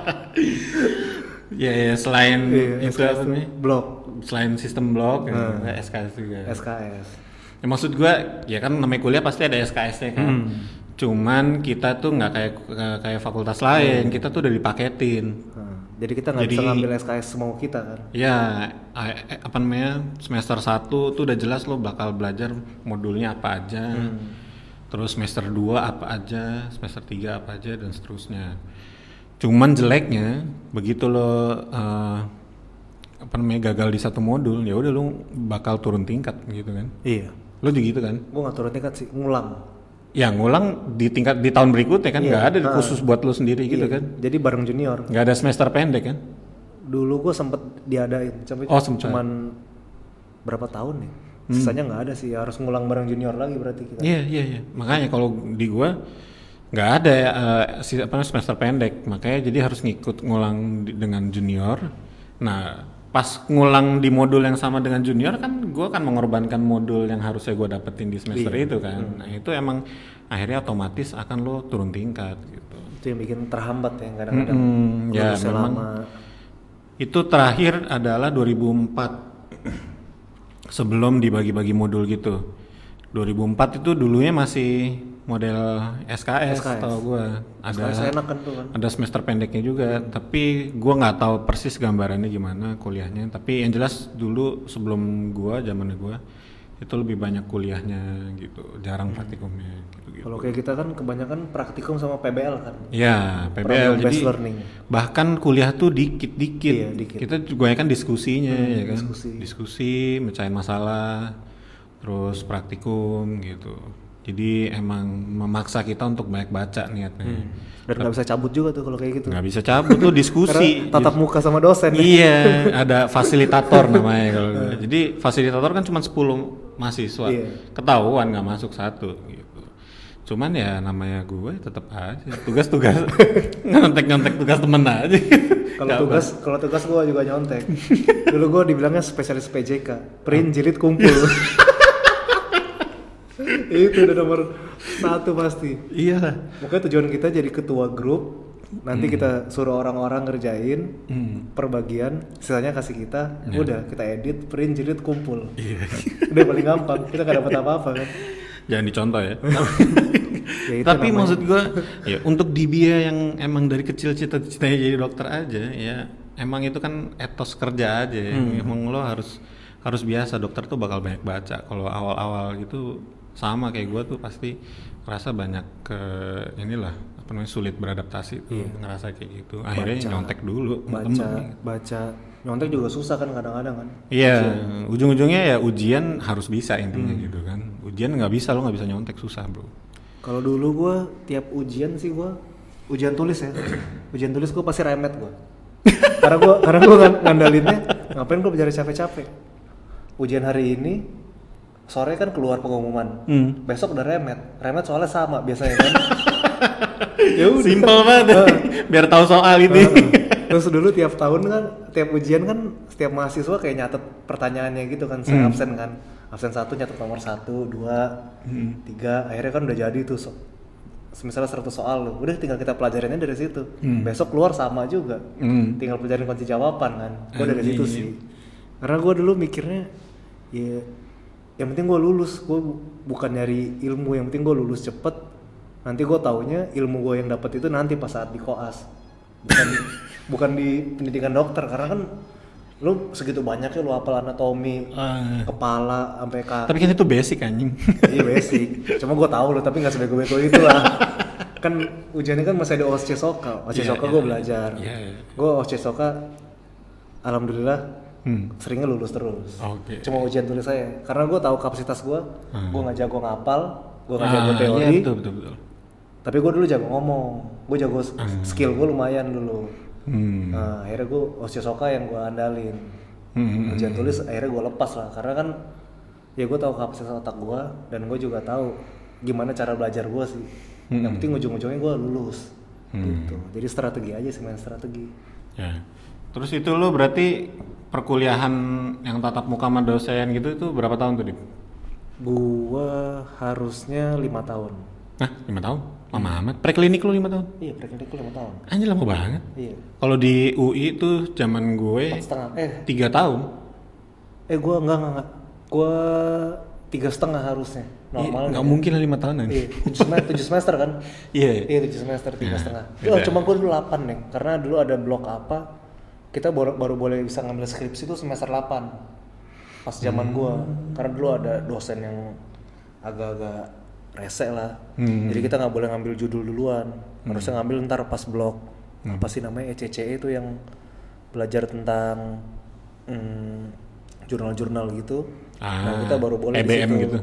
Ya, ya selain
Iya,
itu
SKS
apa nih?
blok
Selain sistem blok,
Hmm.
ya, SKS juga.
SKS.
Ya, maksud gua, ya kan namanya kuliah pasti ada SKS-nya kan.
Hmm.
Cuman kita tuh nggak kayak kayak fakultas lain, kita tuh udah dipaketin.
Nah, jadi kita nggak bisa ngambil SKS semau kita kan.
Ya, a- eh, apa namanya semester 1 tuh udah jelas lo bakal belajar modulnya apa aja. Terus semester 2 apa aja, semester 3 apa aja dan seterusnya. Cuman jeleknya begitu lo eh, apa namanya gagal di satu modul, ya udah lo bakal turun tingkat gitu kan.
Iya.
Lo juga gitu kan?
Gue nggak turun tingkat sih, ngulang.
Ya ngulang di tingkat di tahun berikutnya kan
Iya.
nggak ada
Ah.
khusus buat lo sendiri gitu
Iya.
kan.
Jadi bareng junior.
Nggak ada semester pendek kan?
Dulu gue sempet diadain, tapi
Oh, sempet.
cuman berapa tahun nih? Sisanya nggak ada sih, harus ngulang bareng junior lagi berarti kita.
Iya iya iya. Makanya kalau di gua nggak ada si apa namanya, semester pendek, makanya jadi harus ngikut ngulang di- dengan junior. Nah pas ngulang di modul yang sama dengan junior kan gua kan mengorbankan modul yang harusnya gua dapetin di semester
Iya.
itu kan. Nah itu emang akhirnya otomatis akan lo turun tingkat gitu.
Itu yang bikin terhambat ya kadang-kadang.
Mm-mm, ya, memang.
lama.
Itu terakhir adalah 2004 *clears throat* sebelum dibagi-bagi modul gitu. 2004 itu dulunya masih model SKS,
SKS.
tau gua. Ada
SKS enak kan tuh kan?
ada semester pendeknya juga tapi gua nggak tahu persis gambarannya gimana kuliahnya. Tapi yang jelas dulu sebelum gua zaman gua itu lebih banyak kuliahnya gitu jarang praktikumnya gitu gitu
kalau kayak kita kan kebanyakan praktikum sama PBL kan?
Ya PBL
Program
jadi
learning.
bahkan kuliah tuh dikit-dikit.
Iya, dikit. Hmm,
kita juga kan diskusinya ya kan?
diskusi.
diskusi mecahin masalah terus praktikum gitu jadi emang memaksa kita untuk banyak baca niatnya.
Dan nggak bisa cabut juga tuh kalau kayak gitu.
Nggak bisa cabut tuh *laughs* diskusi.
Tatap muka sama dosen. Ya.
iya *laughs* ada fasilitator namanya kalau gue. jadi fasilitator kan cuma 10 mahasiswa.
Iya.
ketahuan nggak masuk satu gitu. Cuman ya namanya gue tetap aja. Tugas-tugas *laughs* nyontek-nyontek tugas temen aja.
Kalau tugas kalau tugas gue juga nyontek. Dulu gue dibilangnya spesialis PJK print jilid kumpul itu udah nomor satu pasti
iya lah
Pokoknya tujuan kita jadi ketua grup, nanti kita suruh orang-orang ngerjain
Hmm.
per bagian, sisanya kasih kita, udah kita edit, print, jilid, kumpul.
Iya. *laughs*
udah paling gampang, kita gak dapat apa-apa kan.
jangan dicontoh ya *laughs*
Ya, itu
tapi
namanya.
maksud gue ya untuk di dia yang emang dari kecil cita-citanya jadi dokter aja ya emang itu kan etos kerja aja ya.
Hmm.
emang lo harus harus biasa dokter tuh bakal banyak baca kalau awal-awal gitu sama kayak gue tuh pasti ngerasa banyak ke inilah apa namanya sulit beradaptasi tuh ngerasa kayak gitu akhirnya.
Baca.
nyontek dulu
baca,
temen.
baca, nyontek juga susah kan kadang-kadang kan.
Iya, ujung-ujungnya ya ujian harus bisa intinya
Hmm.
gitu kan. Ujian nggak bisa lo nggak bisa nyontek susah bro.
Kalau dulu gue tiap ujian sih gue ujian tulis ya, *clears throat* ujian tulis gue pasti remet gue. karena gue karena gue ngandalinnya ngapain gue belajar capek-capek. Ujian hari ini sore kan keluar pengumuman,
Hmm.
besok udah remet, remet soalnya sama biasanya kan. *laughs* ya udah.
Simple banget, ya. biar tahu soal ini. *laughs*
Terus dulu tiap tahun kan, tiap ujian kan, setiap mahasiswa kayak nyatet pertanyaannya gitu kan, saya
Hmm.
absen kan, absen satu nyatet nomor satu, dua,
Hmm.
tiga, akhirnya kan udah jadi tuh, so, misalnya 100 soal loh, udah tinggal kita pelajarinnya dari situ, besok keluar sama juga,
Hmm.
tinggal pelajarin kunci jawaban kan, gue dari situ sih, karena gue dulu mikirnya, ya, yang penting gue lulus, gue bukan nyari ilmu, yang penting gue lulus cepet, nanti gue taunya ilmu gue yang dapat itu nanti pas saat di koas, bukan di, *laughs* bukan di pendidikan dokter, karena kan lu segitu banyaknya lu hafal anatomi,
Ah.
kepala sampai kaki.
Tapi kan itu basic anjing. *laughs*
Iya basic. Cuma gue tahu loh, tapi nggak sebego-bego itu lah. kan ujiannya kan masih ada OSCE Soka. OSCE
Iya,
Soka
iya,
gue
iya.
belajar.
Iya, iya.
Gue OSCE Soka, alhamdulillah
Hmm.
seringnya lulus terus.
Oke.
Cuma ujian tulis saya, karena gue tahu kapasitas gue,
Hmm.
gue nggak jago ngapal, gue nggak jago
Ah,
teori.
Iya, betul betul betul.
Tapi gue dulu jago ngomong, gue jago s- skill gue lumayan dulu.
Hmm.
Nah, akhirnya gue OSCE Soka yang gue andalin.
Hmm.
ujian tulis akhirnya gue lepas lah karena kan ya gue tahu kapasitas otak gue dan gue juga tahu gimana cara belajar gue sih yang penting ujung-ujungnya gue lulus gitu jadi strategi aja sih main strategi
Ya. Terus itu lo berarti perkuliahan yang tatap muka sama dosen gitu itu berapa tahun tuh, Dip?
gue harusnya lima tahun
Nah, lima tahun? Lama amat. Preklinik lo lima tahun?
iya preklinik lima tahun
Anjir lama banget.
iya
Kalau di UI tuh zaman gue
setengah eh
tiga tahun.
eh gue enggak enggak enggak gue tiga setengah harusnya normal
Nggak mungkin lah lima tahunan.
iya tujuh semester, tujuh semester kan
Iya.
Iya tujuh semester tiga
Nah,
setengah. Oh, cuma gue dulu 8 nih, karena dulu ada blok apa kita baru, baru boleh bisa ngambil skripsi itu semester 8 pas zaman gua. Karena dulu ada dosen yang agak-agak rese lah.
Hmm.
jadi kita nggak boleh ngambil judul duluan. Harusnya ngambil ntar pas blok apa sih namanya? ECCE itu yang belajar tentang hmm, jurnal-jurnal gitu. Nah
Ah,
kita baru boleh
EBM gitu.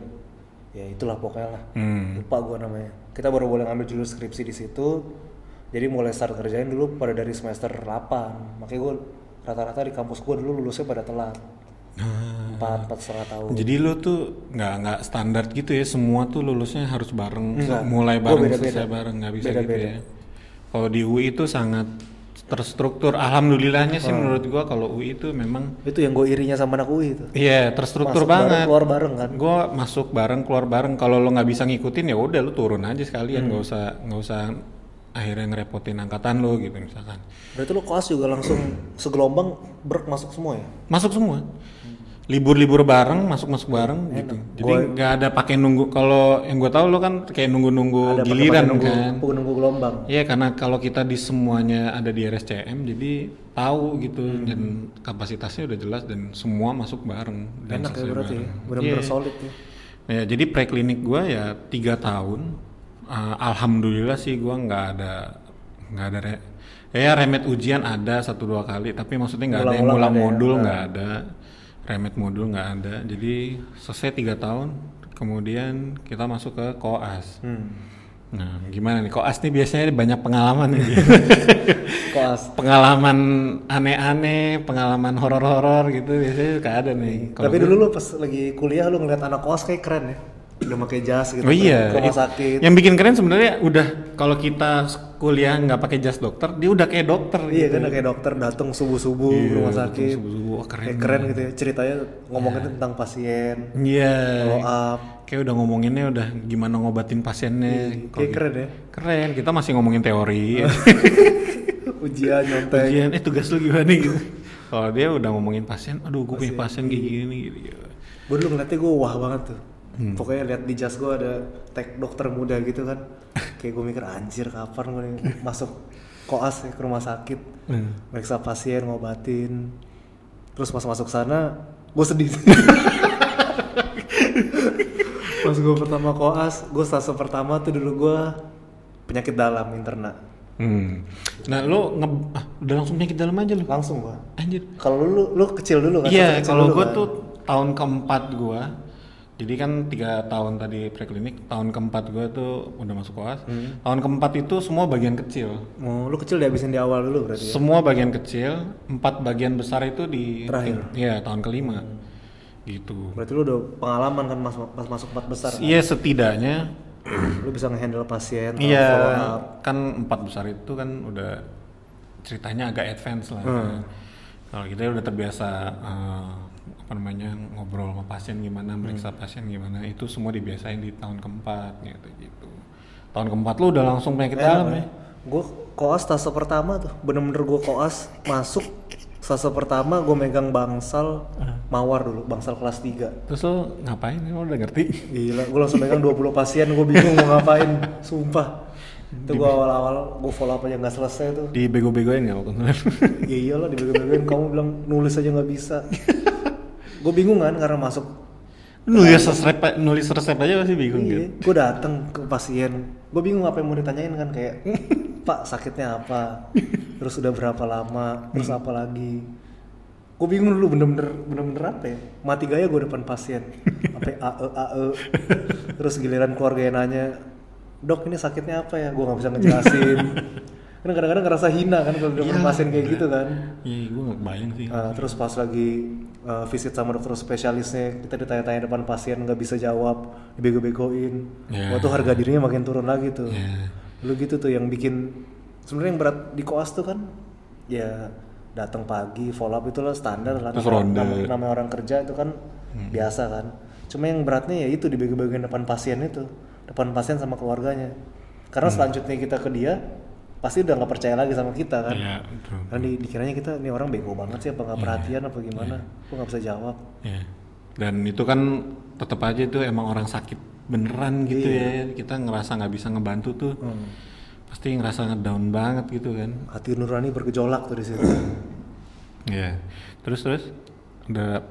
ya itulah pokoknya lah.
Hmm.
lupa gua namanya. Kita baru boleh ngambil judul skripsi di situ jadi mulai start kerjain dulu pada dari semester 8 makanya gua rata-rata di kampus gua dulu lulusnya pada telat empat empat setengah tahun
Jadi lo tuh nggak nggak standar gitu ya semua tuh lulusnya harus bareng
Enggak.
mulai bareng
beda-beda.
selesai bareng nggak bisa
Beda-beda.
gitu ya. Kalau di UI itu sangat terstruktur. Alhamdulillahnya
Oh.
sih menurut gua kalau UI itu memang
itu yang gue irinya sama anak UI itu
iya terstruktur
Masuk bareng,
banget.
keluar bareng kan
Gua masuk bareng keluar bareng. Kalau lo nggak bisa ngikutin ya udah lo turun aja
Hmm.
sekalian nggak usah nggak usah akhirnya ngerepotin angkatan lo gitu misalkan.
berarti lo koas juga langsung segelombang brek masuk semua ya
Masuk semua. libur-libur bareng, masuk-masuk bareng gitu. Jadi nggak ada pakai nunggu. Kalau yang gue tahu lo kan kayak nunggu-nunggu giliran
nunggu,
kan.
nunggu gelombang.
Iya karena kalau kita di semuanya ada di RSCM jadi tahu gitu
Hmm.
dan kapasitasnya udah jelas dan semua masuk bareng dan
Enak ya berarti ya.
bareng.
Bener-bener
Iya.
solid ya.
Ya, jadi preklinik gua ya tiga tahun. Uh, Alhamdulillah sih gua nggak ada nggak ada re- ya remet ujian ada satu dua kali tapi maksudnya nggak ada yang
ada ya?
modul
Nah.
nggak ada remet modul nggak ada jadi selesai tiga tahun kemudian kita masuk ke koas
Hmm.
nah gimana nih koas nih biasanya banyak pengalaman nih *laughs*
Koas.
pengalaman aneh-aneh pengalaman horor-horor gitu biasanya suka ada nih Kalau
Tapi
gue-
dulu lu pas lagi kuliah lu ngeliat anak koas kayak keren ya. Udah pakai jas gitu.
Oh iya,
Ke rumah
it-
sakit.
Yang bikin keren sebenarnya udah kalau kita kuliah nggak pakai jas dokter, dia udah kayak dokter.
Iya
gitu.
kan kayak dokter datang subuh-subuh
Iya,
ke rumah sakit.
subuh-subuh. Wah, keren
Kayak keren gitu ya. Ceritanya ngomongin tentang pasien,
Iya.
follow up.
Kayak udah ngomonginnya udah gimana ngobatin pasiennya. Kalau
Kayak keren ya.
Keren. Kita masih ngomongin teori. *laughs*
Ujian nyontek.
Ujian, eh tugas lu gimana gitu. Kalau dia udah ngomongin pasien, aduh gue punya pasien kayak gini gitu.
Gue dulu ngeliatnya gue wah banget tuh.
Hmm.
Pokoknya lihat di jas gue ada tag dokter muda gitu kan. Kayak gue mikir anjir kapan gue masuk koas ya, ke rumah sakit.
Hmm.
Meriksa pasien, ngobatin. Terus pas masuk sana, gue sedih. *laughs* pas gue pertama koas, gue stase pertama tuh dulu gue penyakit dalam interna.
Hmm. Nah lo nge ah, udah langsung penyakit dalam aja lo.
Langsung gue.
Anjir.
Kalau lu, lu kecil dulu kan?
Iya, kalau gue
kan?
tuh tahun keempat gue, jadi kan tiga tahun tadi preklinik, tahun keempat gue tuh udah masuk koas.
Hmm.
Tahun keempat itu semua bagian kecil,
Oh, lu kecil dihabisin di awal dulu berarti ya?
semua bagian kecil, empat bagian besar itu di
Terakhir.
Iya tahun kelima, gitu.
Berarti lu udah pengalaman kan mas, pas masuk empat besar kan?
Iya setidaknya, *clears throat*
Lu bisa ngehandle pasien,
iya kan empat besar itu kan udah ceritanya agak advance lah.
Hmm.
Kalau kita udah terbiasa eh, apa namanya ngobrol sama pasien gimana, meriksa
Hmm.
pasien gimana, itu semua dibiasain di tahun keempat gitu gitu. Tahun keempat lu udah langsung penyakit
Enak
dalam
ya.
ya?
Gue koas stase pertama tuh, bener-bener gue koas masuk stase pertama gue megang bangsal mawar dulu, bangsal kelas 3
Terus lo ngapain? Lo udah ngerti?
Gila, gue langsung megang 20 pasien, gue bingung mau ngapain, sumpah Itu gue awal-awal, gue follow up aja nggak selesai tuh
Di bego-begoin nggak waktu itu? *laughs*
Ya iyalah, dibego-begoin, kamu bilang nulis aja nggak bisa *laughs* Gue bingung kan, karena masuk.
Nulis resep, nulis resep aja pasti bingung
Iya,
gitu.
gue dateng ke pasien, gue bingung apa yang mau ditanyain kan kayak, *laughs* Pak sakitnya apa, terus udah berapa lama, terus apa lagi, gue bingung dulu bener-bener bener-bener apa ya, mati gaya gue depan pasien, sampai *laughs* ae ae, terus giliran keluarga yang nanya, dok ini sakitnya apa ya, gue nggak bisa ngejelasin, *laughs* kan kadang-kadang ngerasa hina kan kalau depan
Iya,
pasien kayak gitu kan.
Iya, gue nggak bayang sih.
Uh, terus pas lagi uh, visit sama dokter spesialisnya kita ditanya-tanya depan pasien nggak bisa jawab dibego-begoin.
Ya.
waktu harga dirinya makin turun lagi tuh.
Iya.
lu gitu tuh yang bikin sebenarnya yang berat di koas tuh kan ya datang pagi follow up itulah standar lah. Namanya, namanya- orang kerja itu kan biasa kan. Cuma yang beratnya ya itu dibego-begoin depan pasien itu depan pasien sama keluarganya. Karena selanjutnya kita ke dia pasti udah nggak percaya lagi sama kita kan
Iya, betul.
Kan di, dikiranya kita ini orang bego banget sih apa nggak perhatian apa gimana? Aku nggak bisa jawab.
Ya. Dan itu kan tetap aja itu emang orang sakit beneran gitu ya. Kita ngerasa nggak bisa ngebantu tuh. Pasti ngerasa ngedown banget gitu kan.
Hati nurani bergejolak tuh di situ.
Iya. Terus terus ada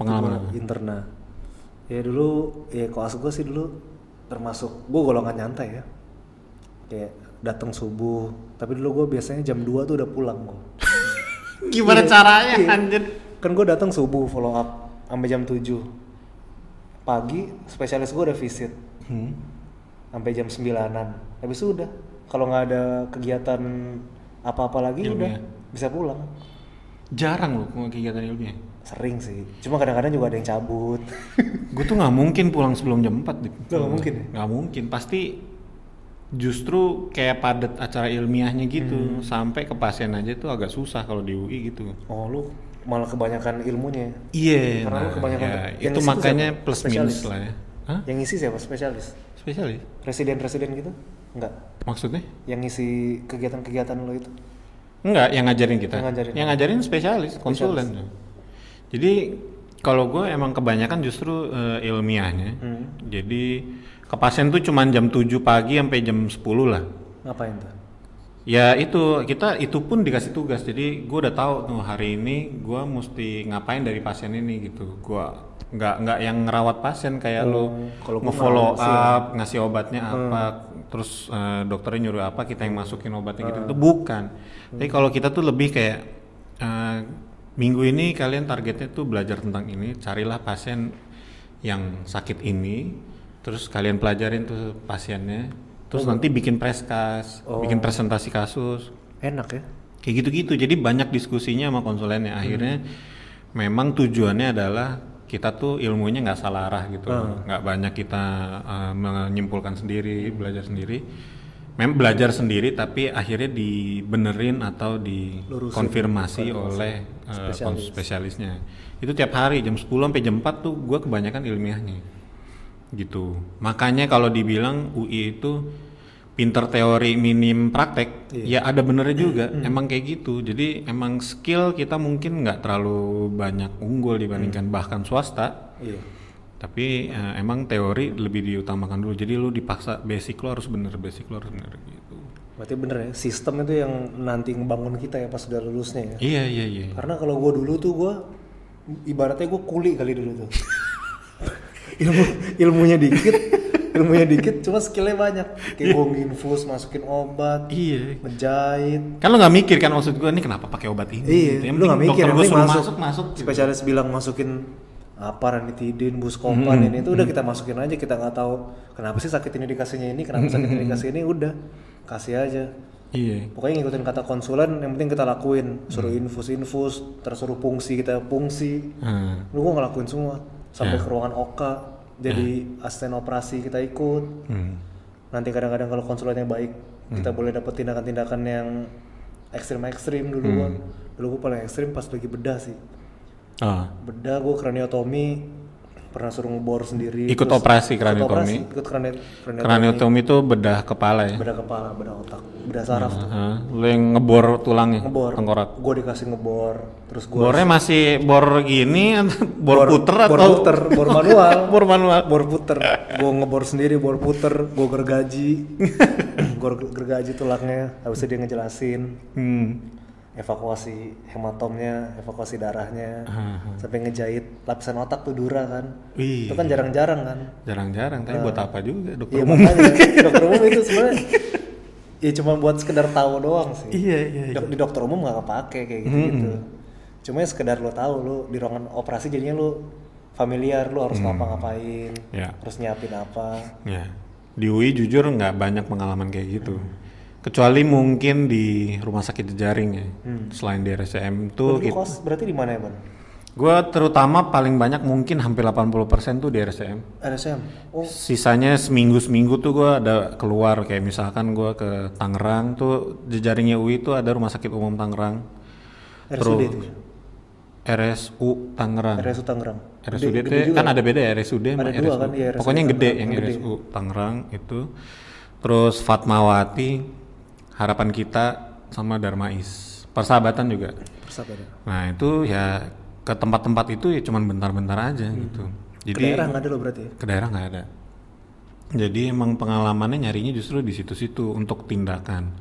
pengalaman?
Interna. Ya dulu ya koas gue sih dulu termasuk gue golongan nyantai ya. Kayak datang subuh. Tapi dulu gue biasanya jam 2 tuh udah pulang gue. *laughs*
Gimana
Iya,
caranya
iya.
anjir?
Kan gue datang subuh follow up sampai jam 7 pagi spesialis gue udah visit
Hmm.
sampai jam 9-an. Habis itu udah kalau nggak ada kegiatan apa-apa lagi
Ilmiah.
udah bisa pulang.
Jarang loh kegiatan ilmiah.
Sering sih. Cuma kadang-kadang juga ada yang cabut.
Gue tuh nggak mungkin pulang sebelum jam 4 Dip.
Nggak mungkin ya?
Nggak mungkin. Pasti justru kayak padat acara ilmiahnya gitu. Sampai ke pasien aja tuh agak susah kalau di UI gitu.
oh lu malah kebanyakan ilmunya.
Iya,
Karena lu kebanyakan
ya,
yang
itu makanya
siapa?
plus
Spesialis.
minus lah ya. Hah?
Yang ngisi siapa? Spesialis.
Spesialis?
Residen-residen gitu? Enggak.
Maksudnya?
Yang ngisi kegiatan-kegiatan lo itu.
Enggak, yang ngajarin kita.
Yang ngajarin.
spesialis, konsulen. Jadi Kalau gue emang kebanyakan justru eh, ilmiahnya.
Hmm.
Jadi ke pasien tuh cuman jam 7 pagi sampai jam 10 lah.
Ngapain tuh?
Ya itu kita itu pun dikasih tugas. Jadi gue udah tahu tuh hari ini gue mesti ngapain dari pasien ini gitu. Gue nggak nggak yang ngerawat pasien kayak lo
Hmm, kalau gua
nge-follow
ngerawat sih.
up, ngasih obatnya apa, terus eh, dokternya nyuruh apa, kita yang masukin obatnya gitu. Itu bukan. Tapi kalau kita tuh lebih kayak eh, minggu ini kalian targetnya tuh belajar tentang ini, carilah pasien yang sakit ini, terus kalian pelajarin tuh pasiennya, terus nanti bikin preskas, bikin presentasi kasus,
Enak ya?
kayak gitu-gitu. Jadi banyak diskusinya sama konsulennya. Akhirnya memang tujuannya adalah kita tuh ilmunya nggak salah arah gitu, nggak banyak kita uh, menyimpulkan sendiri, belajar sendiri. Memang belajar sendiri, tapi akhirnya dibenerin atau dikonfirmasi oleh uh, spesialisnya. Itu tiap hari jam 10 sampai jam 4 tuh gue kebanyakan ilmiahnya gitu. Makanya kalau dibilang UI itu pinter teori minim praktek, ya ada benernya juga. Emang kayak gitu. Jadi emang skill kita mungkin nggak terlalu banyak unggul dibandingkan bahkan swasta.
Iya.
Tapi eh, emang teori lebih diutamakan dulu. Jadi lu dipaksa basic lu harus bener, basic lu harus bener gitu.
Berarti bener ya, sistem itu yang nanti ngebangun kita ya pas udah lulusnya ya.
Iya iya iya.
Karena kalau gue dulu tuh gue ibaratnya gue kuli kali dulu tuh. *laughs* Ilmu ilmunya dikit, ilmunya dikit, cuma skillnya banyak. Kayak gue nginfus, masukin obat,
Iya.
ngejahit.
Kan lu nggak mikir kan maksud gue ini kenapa pakai obat ini?
Iya,
gitu. Yang
lu nggak mikir, yang
suruh
masuk,
masuk masuk. gitu.
Spesialis bilang masukin apa ranitidin, buskopan ini itu udah kita masukin aja kita nggak tahu kenapa sih sakit ini dikasihnya ini, kenapa sakit ini dikasih ini udah kasih aja.
Iya.
Pokoknya ngikutin kata konsulen yang penting kita lakuin, suruh infus infus, terus suruh fungsi kita fungsi.
Hmm.
Lu gua ngelakuin semua sampai
Ya.
ke ruangan oka, jadi asisten operasi kita ikut.
Hmm.
Nanti kadang-kadang kalau konsulennya baik, kita boleh dapat tindakan-tindakan yang ekstrim-ekstrim dulu gua. Dulu gua paling ekstrim pas lagi bedah sih.
Ah.
Bedah gua kraniotomi pernah suruh ngebor sendiri.
Ikut
terus-
operasi kraniotomi?
Ikut krani- kraniotomi.
Kraniotomi itu bedah kepala ya.
Bedah kepala, bedah otak, bedah saraf tuh.
Hah, lu yang ngebor tulangnya,
Ngebor.
tengkorak.
Gua dikasih ngebor, terus gua
Bornya masih bor gini, atau bor, puter
bor
atau
puter, bor manual. *laughs*
bor manual?
bor puter gue ngebor sendiri bor puter gue gergaji *laughs* gue gergaji tulangnya habis itu dia ngejelasin
Hmm.
Evakuasi hematomnya evakuasi darahnya
Ah,
sampai ngejahit lapisan otak tuh dura kan
Wih.
itu kan jarang-jarang kan
Jarang-jarang, tapi buat apa juga dokter
iya
umum?
makanya *laughs* dokter umum itu sebenarnya ya cuma buat sekedar tahu doang sih
Iya, iya, iya.
Dok- di dokter umum nggak kepake kayak gitu gitu cuma ya sekedar lo tahu lo di ruangan operasi jadinya lo familiar lo harus ngapa-ngapain
Ya.
harus nyiapin apa
Ya. Di UI jujur nggak banyak pengalaman kayak gitu. Kecuali mungkin di rumah sakit jejaring ya. Selain di RSCM tuh
Lu kos berarti di mana ya ban
gue terutama paling banyak mungkin hampir 80% tuh di RSCM.
RSM oh
Sisanya seminggu-seminggu tuh gue ada keluar kayak misalkan gue ke Tangerang tuh jejaringnya UI tuh ada rumah sakit umum Tangerang.
RSUD itu ya?
RSU Tangerang.
RSU Tangerang
RSUD itu kan ada beda ya RSUD
Ada dua
RSU.
kan, iya,
Pokoknya yang gede
Tangerang,
yang
yang gede.
RSU Tangerang itu. Terus Fatmawati, Harapan Kita sama Darmais. Persahabatan juga.
Persahabatan.
Nah, itu ya ke tempat-tempat itu ya cuman bentar-bentar aja gitu.
ke
Jadi
daerah nggak ada lo berarti ya
ke daerah nggak ada. Jadi emang pengalamannya nyarinya justru di situ-situ untuk tindakan.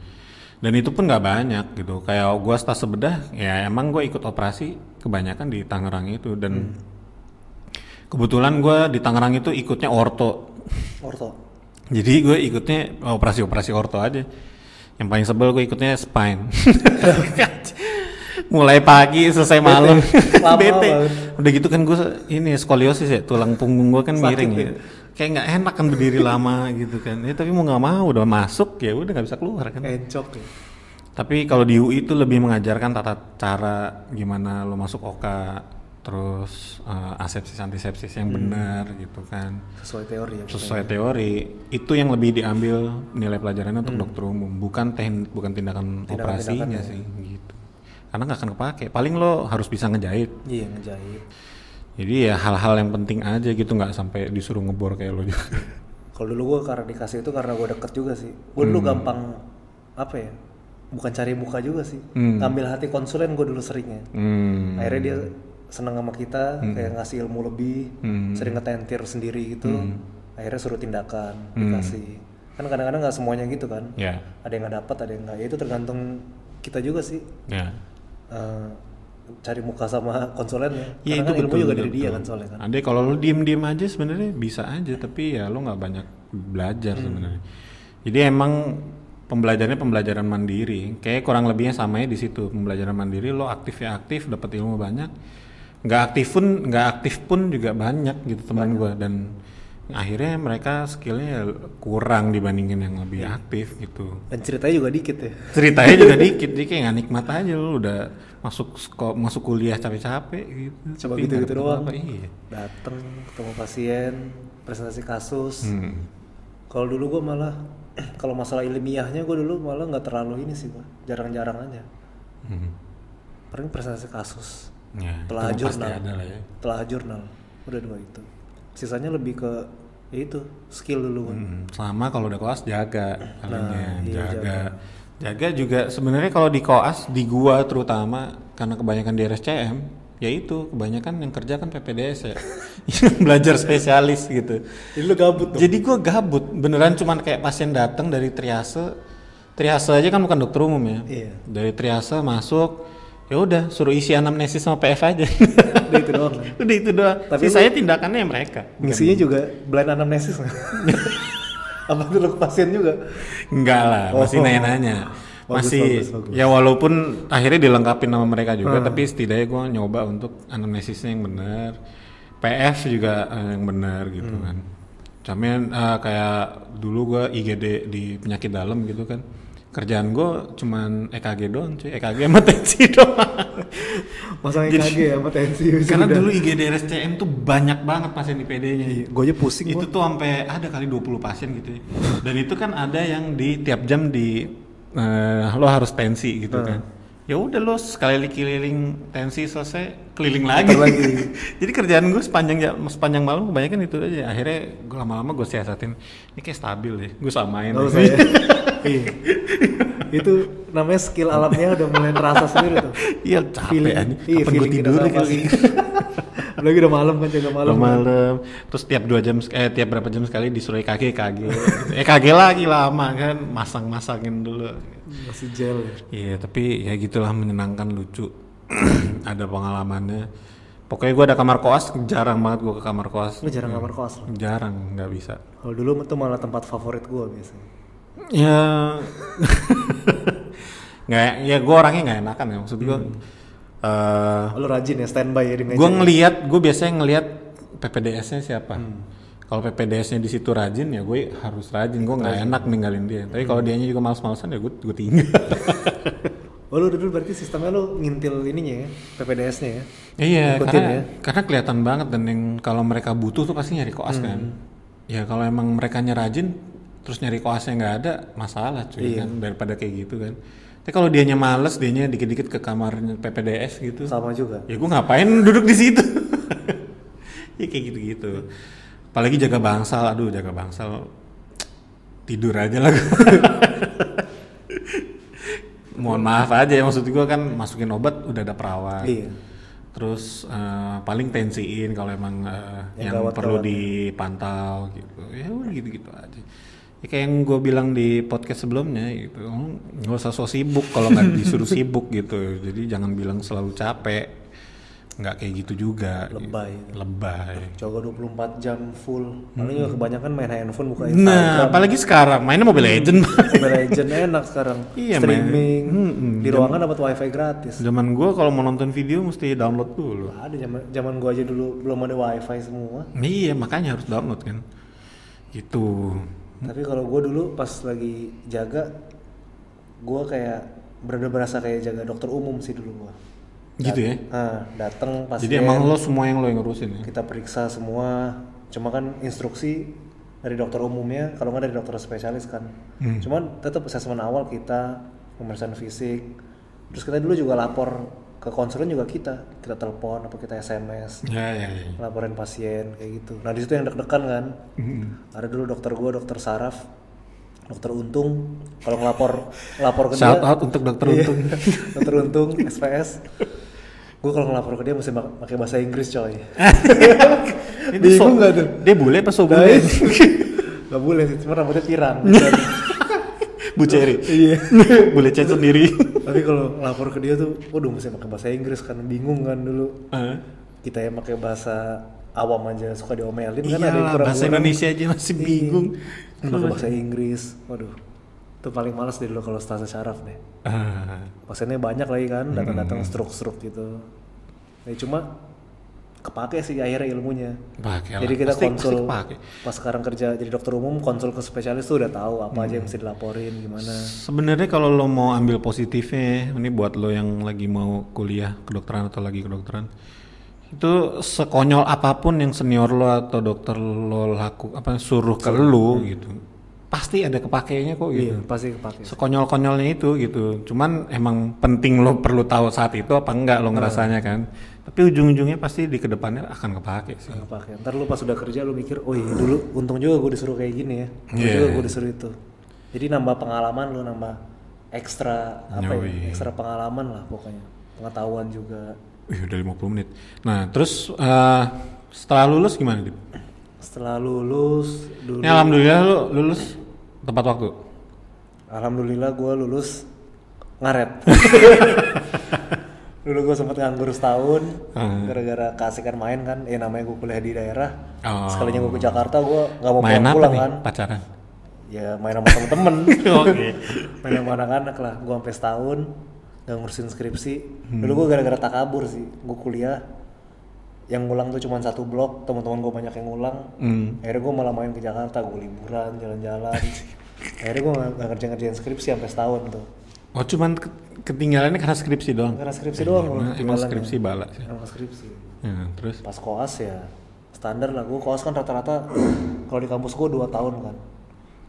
Dan itu pun nggak banyak gitu. Kayak gua stase bedah, ya emang gue ikut operasi kebanyakan di Tangerang itu dan kebetulan gua di Tangerang itu ikutnya orto.
orto
Jadi gue ikutnya operasi-operasi orto aja. Yang paling sebel gue ikutnya spine. *laughs* Mulai pagi selesai malam. *laughs* Bete. Udah gitu kan gue ini skoliosis ya, tulang punggung gue kan
Sakit
miring
ya?
ya. Kayak nggak enak kan berdiri lama gitu kan. Ya tapi mau nggak mau udah masuk ya udah nggak bisa keluar kan.
encok ya
Tapi kalau di UI itu lebih mengajarkan tata cara gimana lo masuk oka, terus eh, asepsis antisepsis yang benar gitu kan.
Sesuai teori ya
sesuai teori itu yang lebih diambil nilai pelajarannya untuk dokter umum bukan teknik bukan tindakan, operasinya sih gitu. Karena nggak akan kepake paling lo harus bisa ngejahit.
Iya ngejahit.
Jadi ya hal-hal yang penting aja gitu nggak sampai disuruh ngebor kayak lo juga. *laughs*
Kalau dulu gue karena dikasih itu karena gue deket juga sih. Gue dulu gampang apa ya bukan cari muka juga sih.
Hmm.
ngambil hati konsulen gue dulu seringnya.
Hmm.
akhirnya dia seneng sama kita kayak ngasih ilmu lebih
Hmm.
sering ngetentir sendiri gitu akhirnya suruh tindakan
Hmm.
dikasih kan kadang-kadang nggak semuanya gitu kan
ya
ada yang nggak dapat ada yang nggak ya itu tergantung kita juga sih
ya
eh, cari muka sama *laughs* konsulennya
Ya
karena
itu
kan ilmu
betul,
juga
betul,
dari dia
betul.
kan soalnya kan
Ada kalau lu diem diem aja sebenarnya bisa aja tapi ya lu nggak banyak belajar
Hmm.
sebenarnya. Jadi emang pembelajarannya pembelajaran mandiri. Kayak kurang lebihnya samanya di situ pembelajaran mandiri. Lo aktif ya aktif dapat ilmu banyak. Nggak aktif pun nggak aktif pun juga banyak gitu teman gua. Dan akhirnya mereka skillnya ya kurang dibandingin yang lebih
Iya.
aktif gitu.
Dan ceritanya juga dikit ya.
Ceritanya juga *laughs* dikit jadi kayak nggak nikmat aja lu. Udah masuk masuk kuliah capek-capek gitu.
Coba
nggak dapet
doang.
iya.
Dateng ketemu pasien presentasi kasus.
Hmm.
kalau dulu gue malah *clears throat* kalau masalah ilmiahnya gue dulu malah nggak terlalu ini sih gue jarang-jarang aja.
Hmm.
paling presentasi kasus
Ya,
telah jurnal.
ya.
telah jurnal. Udah dua itu. Sisanya lebih ke ya itu skill dulu kan
Hmm, Sama kalau udah koas jaga palingnya,
iya,
jaga. Jaga. Juga sebenarnya kalau di koas di gua terutama karena kebanyakan di RSCM ya itu kebanyakan yang kerja kan PPDS ya. *laughs* Yang belajar spesialis gitu.
Jadi lu gabut dong?
Jadi gua gabut beneran cuman kayak pasien datang dari triase. Triase aja kan bukan dokter umum ya.
Iya.
dari triase masuk ya udah suruh isi anamnesis sama PF aja
udah itu doang *laughs*
udah itu doang
Tapi
sisanya tindakannya ya mereka
misinya juga blind anamnesis *laughs* apa tuh lu pasien juga
Enggak lah, masih
Oh.
nanya-nanya.
Bagus,
Masih
bagus, bagus.
ya walaupun akhirnya dilengkapi nama mereka juga,
Hmm.
tapi setidaknya gue nyoba untuk anamnesisnya yang benar, PF juga eh, yang benar gitu
Hmm.
kan. Cuman eh, kayak dulu gue IGD di penyakit dalam gitu kan. Kerjaan gue cuman EKG doang cuy, EKG sama tensi *laughs* doang.
masang
Jadi-
EKG ya sama tensi
Karena dulu IGD RSCM tuh banyak banget pasien di PD-nya.
gue aja pusing
itu
gua.
tuh sampai ada kali 20 pasien gitu ya. Dan itu kan ada yang di tiap jam di eh, lo harus tensi gitu
Hmm.
kan. Ya udah lo sekali keliling tensi selesai keliling lagi.
Lagi. *laughs*
Jadi kerjaan gue sepanjang ja- sepanjang malam kebanyakan itu aja. Akhirnya gue lama-lama gue siasatin ini kayak stabil deh. Gue samain.
Ya. *laughs* Iya. itu namanya skill alamnya udah mulai terasa sendiri tuh
Iya capek
Feeling-
anjing.
iya,
gue
feeling
tidur kali.
lagi udah malam kan jaga malam
Malam, malam. Terus tiap dua jam eh tiap berapa jam sekali disuruh EKG EKG. EKG lagi lama kan masang-masangin dulu.
masih gel ya.
Iya, tapi ya gitulah menyenangkan lucu. *clears throat* ada pengalamannya. Pokoknya gue ada kamar koas, jarang banget gue ke kamar koas.
lu jarang kamar kos lo
Jarang, nggak bisa.
kalau dulu tuh malah tempat favorit gue biasanya
Ya, *laughs* nggak, ya gue orangnya nggak enakan ya maksud gue. eh
oh, lu rajin ya standby ya di meja
gue
ya?
ngelihat, gue biasanya ngelihat PPDS-nya siapa.
Hmm.
Kalau PPDS-nya di situ rajin ya gue harus rajin. Gue nggak enak ninggalin dia. Tapi kalau dianya juga males-malesan ya gue gue tinggal. *laughs*
oh lu dulu berarti sistemnya lu ngintil ininya ya PPDS nya ya
Iya,
Ngikutin
karena
ya.
karena kelihatan banget dan yang kalau mereka butuh tuh pasti nyari koas
Hmm.
kan. Ya kalau emang mereka rajin terus nyari koasnya nggak ada masalah cuy
Iya.
kan daripada kayak gitu kan. Tapi kalau dianya males, dianya dikit-dikit ke kamarnya PPDS gitu.
sama juga
Ya gue ngapain duduk di situ? *laughs* ya kayak gitu-gitu. Apalagi jaga bangsal, aduh jaga bangsal tidur aja lah. *laughs* Mohon maaf aja ya maksud gue kan masukin obat udah ada perawat.
Iya.
Terus eh, paling tensiin kalau emang eh,
Yang
yang,
gawat-gawat
perlu
ya.
dipantau gitu. Ya udah gitu-gitu aja. Ya, kayak yang gue bilang di podcast sebelumnya gitu, nggak usah so sibuk kalau nggak *laughs* disuruh sibuk gitu. Jadi jangan bilang selalu capek. Nggak kayak gitu juga.
Lebay.
Gitu. Lebay.
coba 24 jam full paling juga kebanyakan main handphone buka
Nah,
Instagram
apalagi sekarang mainnya Mobile Legend.
Mobile Legend enak sekarang
Iya,
streaming
main. Hmm,
di ruangan dapat wifi gratis
Zaman gue kalau mau nonton video mesti download dulu.
ada zaman zaman gua aja dulu belum ada wifi semua
Iya, makanya harus download kan. Gitu.
Tapi kalau gua dulu pas lagi jaga gua kayak bener berasa kayak jaga dokter umum sih dulu gua
Gitu ya.
nah datang pasien
Jadi emang lo semua yang lo yang ngurusin ya?
kita periksa semua cuma kan instruksi dari dokter umumnya kalau nggak dari dokter spesialis kan
Hmm.
cuman tetap asesmen awal kita pemeriksaan fisik terus kita dulu juga lapor ke konselor juga kita kita telepon apa kita sms
Ya, ya, ya.
laporin pasien kayak gitu nah di situ yang deg-degan kan
Hmm.
ada dulu dokter gua dokter saraf dokter untung kalau ngelapor *laughs* lapor ke
Shout
dia
out untuk dokter
Iya,
Untung. *laughs*
dokter untung *laughs* SPS gue kalau ngelapor ke dia mesti pakai bahasa Inggris coy
Itu so-
bingung gak tuh
Dia bule apa so
Nah,
bule?
Gak boleh sih, cuma rambutnya pirang.
Bu Ceri. *laughs*
iya. *laughs*
bule cat sendiri.
Tapi kalau ngelapor ke dia tuh, waduh mesti pakai bahasa Inggris kan bingung kan dulu.
Hah?
Kita yang pakai bahasa awam aja suka diomelin kan ada
Iyalah,
kurang
bahasa Indonesia aja masih bingung.
pakai bahasa Inggris. Waduh. Itu paling males deh dulu kalau stase syaraf deh.
Ah,
Pasiennya banyak lagi kan, datang-datang stroke-stroke gitu. Ya cuma kepake sih akhirnya ilmunya.
pakai lah.
Jadi kita
Pasti-
konsul
pasti
pas sekarang kerja jadi dokter umum konsul ke spesialis tuh udah tahu apa aja yang mesti dilaporin gimana.
Sebenarnya kalau lo mau ambil positifnya, ini buat lo yang lagi mau kuliah kedokteran atau lagi kedokteran, itu sekonyol apa pun yang senior lo atau dokter lo laku apa suruh ke lo gitu, pasti ada kepakainya kok gitu.
Iya, pasti kepake.
Sekonyol-konyolnya itu gitu. Cuman emang penting lo perlu tahu saat itu apa enggak lo ngerasanya kan. Tapi ujung-ujungnya pasti di ke depannya akan kepake sih.
kepake. Ntar lu pas udah kerja lu mikir, oh iya dulu untung juga gue disuruh kayak gini ya. Untung
Iya.
juga gue disuruh itu. Jadi nambah pengalaman lu nambah ekstra apa
Yoi.
ya? Ekstra pengalaman lah pokoknya. Pengetahuan juga.
Wih, udah 50 menit. Nah, terus eh, setelah lulus gimana, Dip?
Setelah lulus dulu
Ini alhamdulillah lu lulus tepat waktu.
Alhamdulillah gue lulus ngaret. *laughs* Dulu gue sempat nganggur setahun
Hmm.
gara-gara keasikan main kan. Eh namanya gue kuliah di daerah.
Oh.
Sekalinya gue ke Jakarta gue nggak mau
Main
pulang-pulang
nih?
kan.
Pacaran.
Ya main sama temen-temen. *laughs*
Oke.
main sama anak-anak lah. Gue sampai setahun nggak ngurusin skripsi.
Hmm.
Dulu gue gara-gara takabur sih. Gue kuliah yang ngulang tuh cuma satu blok. Teman-teman gue banyak yang ngulang.
Hmm.
Akhirnya gue malah main ke Jakarta. Gue liburan, jalan-jalan. Akhirnya gue nggak ngerjain-ngerjain skripsi sampai setahun tuh.
Oh, cuman ke- ketinggalannya karena skripsi doang.
Karena skripsi doang gua
Emang, emang skripsi bala sih.
Sama skripsi.
Ya, terus
Pas koas ya standar lah. Gue koas kan rata-rata *clears throat* kalau di kampus gue 2 tahun kan.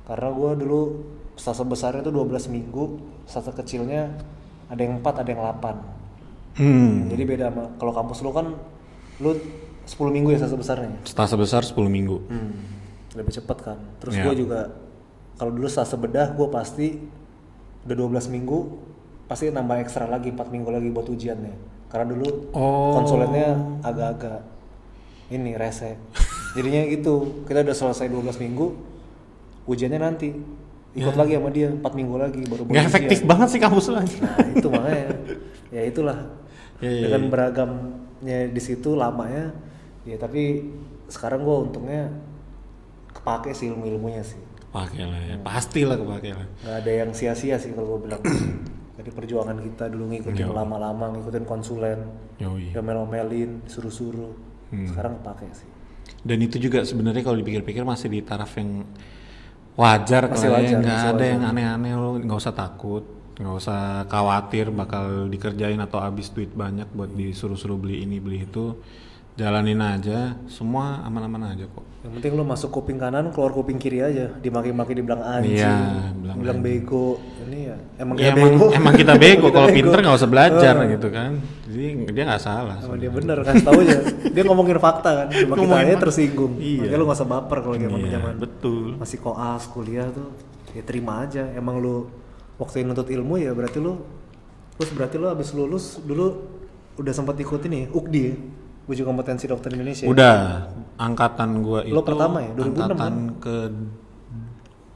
Karena gue dulu stase besarnya tuh 12 minggu, stase kecilnya ada yang 4, ada yang 8.
hmm,
Jadi beda sama kalau kampus lu kan lu 10 minggu ya stase besarnya.
stase besar 10 minggu.
Hmm, lebih cepet kan. Terus
Ya.
gue juga kalau dulu stase bedah gue pasti udah 12 minggu pasti nambah ekstra lagi 4 minggu lagi buat ujiannya. Karena dulu
Oh.
konsulennya agak-agak ini rese. Jadinya gitu, kita udah selesai 12 minggu, ujiannya nanti ikut lagi sama dia 4 minggu lagi baru
Nggak efektif
ujian.
banget sih kampus lu.
Nah, itu makanya. ya itulah.
Ya, ya,
Dengan
ya.
Beragamnya di situ lamanya ya tapi sekarang gue untungnya kepake sih ilmu-ilmunya sih.
Pakai lah ya, pastilah kepake lah.
nggak ada yang sia-sia sih kalau gue bilang. *clears throat* Jadi perjuangan kita dulu ngikutin lama-lama, ngikutin konsulen,
Yoi.
omel-omelin, suruh-suruh.
Hmm.
Sekarang kepake sih.
Dan itu juga sebenarnya kalau dipikir-pikir masih di taraf yang wajar kalau ya. nggak ada
wajar.
yang aneh-aneh lo nggak usah takut nggak usah khawatir bakal dikerjain atau habis duit banyak buat disuruh-suruh beli ini beli itu jalanin aja semua aman-aman aja kok
Yang penting lu masuk kuping kanan, keluar kuping kiri aja. Dimaki-maki dibilang anjing,
Iya, bilang
bilang bego. Ini ya emang
Ya,
kita
emang,
bego.
emang kita bego *laughs* kalau pinter nggak usah belajar
Eh,
gitu kan jadi dia nggak salah
Emang dia bener kan tahu aja. Dia ngomongin fakta kan. Cuma kita aja tersinggung.
Iya.
Makanya lu gak usah baper kalau zaman
Iya,
zaman
betul
masih koas kuliah tuh. Ya terima aja. Emang lu waktu nuntut ilmu ya berarti lu terus berarti lu habis lulus dulu udah sempat ikut ini UKDI ya. Uji kompetensi dokter Indonesia. ya?
Udah, angkatan gua itu
Lo pertama ya? 2006
angkatan ke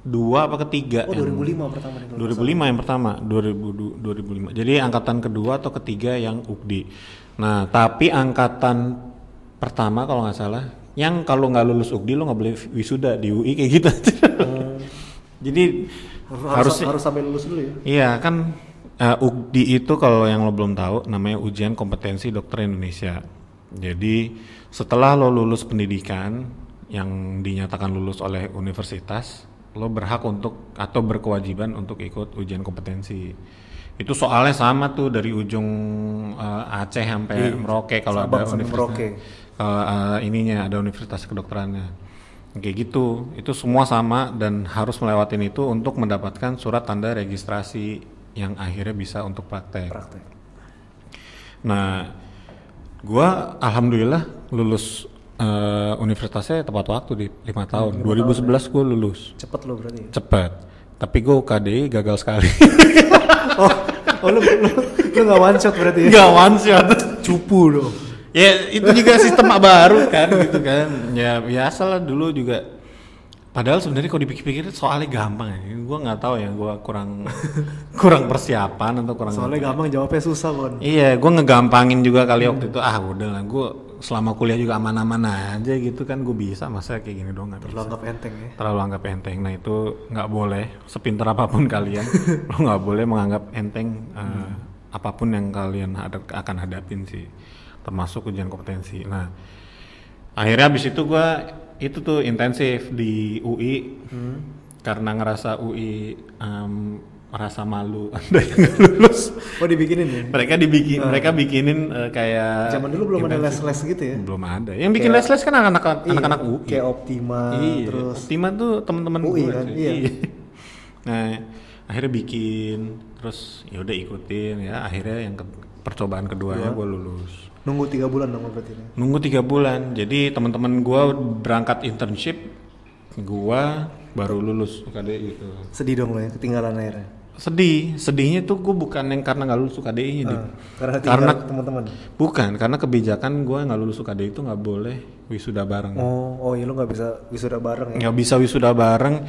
dua apa ketiga?
Oh
yang-
2005 pertama nih. kalau
2005 yang pertama, 2000, du- 2005. Jadi angkatan kedua atau ketiga yang UKDI. Nah, tapi angkatan pertama kalau nggak salah, yang kalau nggak lulus UKDI lo nggak boleh wisuda di UI kayak gitu. *laughs* Jadi
harus
harus
harus sampai lulus dulu ya.
Iya kan eh, UKDI itu kalau yang lo belum tahu namanya ujian kompetensi dokter Indonesia. Jadi setelah lo lulus pendidikan yang dinyatakan lulus oleh universitas, lo berhak untuk atau berkewajiban untuk ikut ujian kompetensi. Itu soalnya sama tuh dari ujung eh, Aceh sampai Merauke kalau ada universitas.
Merauke.
Kalau eh, ininya ada universitas kedokterannya. Kayak gitu, itu semua sama dan harus melewatin itu untuk mendapatkan surat tanda registrasi yang akhirnya bisa untuk praktek.
Praktek.
Nah, gua alhamdulillah lulus eh, universitasnya tepat waktu di lima tahun. 2011 gua lulus,
Cepet lo berarti ya.
cepet. Tapi gua UKDI gagal sekali. *laughs*
oh, oh lu, lu, lu gak one shot berarti ya?
Gak one shot.
cupu dong.
Ya itu juga sistem baru kan gitu kan. Ya biasa lah dulu juga. Padahal sebenarnya kalau dipikir-pikir soalnya gampang ya. Gue nggak tahu ya gue kurang *laughs* kurang persiapan atau kurang
Soalnya gampang jawabnya susah kon.
iya gue ngegampangin juga kali waktu itu ah udah lah gue selama kuliah juga aman-aman aja gitu kan. Gue bisa masa kayak gini doang nggak
Lu
bisa.
anggap enteng ya.
terlalu anggap enteng. Nah itu nggak boleh sepintar apa pun *laughs* kalian lo nggak boleh menganggap enteng eh, apa pun yang kalian hadap- akan hadapin sih termasuk ujian kompetensi nah akhirnya abis itu gua itu tuh intensif di UI karena ngerasa UI em, merasa malu *laughs* ada yang lulus
Oh dibikinin ya.
mereka dibikin mereka bikinin eh, kayak
Zaman dulu belum ada
intensif.
les-les gitu ya.
belum ada yang bikin les-les kan anak-anak anak-anak
Iya,
UI
Kayak Optima
iya,
terus
Optima tuh teman-teman
UI
gue
kan,
sih.
iya.
Nah, akhirnya bikin, terus ya udah ikutin ya. Akhirnya yang ke- percobaan keduanya gue lulus.
Nunggu tiga bulan dong berarti ini.
Nunggu tiga bulan. Jadi teman-teman gue berangkat internship, gue baru lulus UKDI itu.
Sedih dong lo ya ketinggalan akhirnya.
Sedih, sedihnya tuh gue bukan yang karena nggak lulus UKDI Dit.
Ah, karena
karena
teman-teman.
bukan karena kebijakan gue nggak lulus UKDI itu nggak boleh wisuda bareng.
Oh, oh iya lu nggak bisa wisuda bareng ya.
nggak bisa wisuda bareng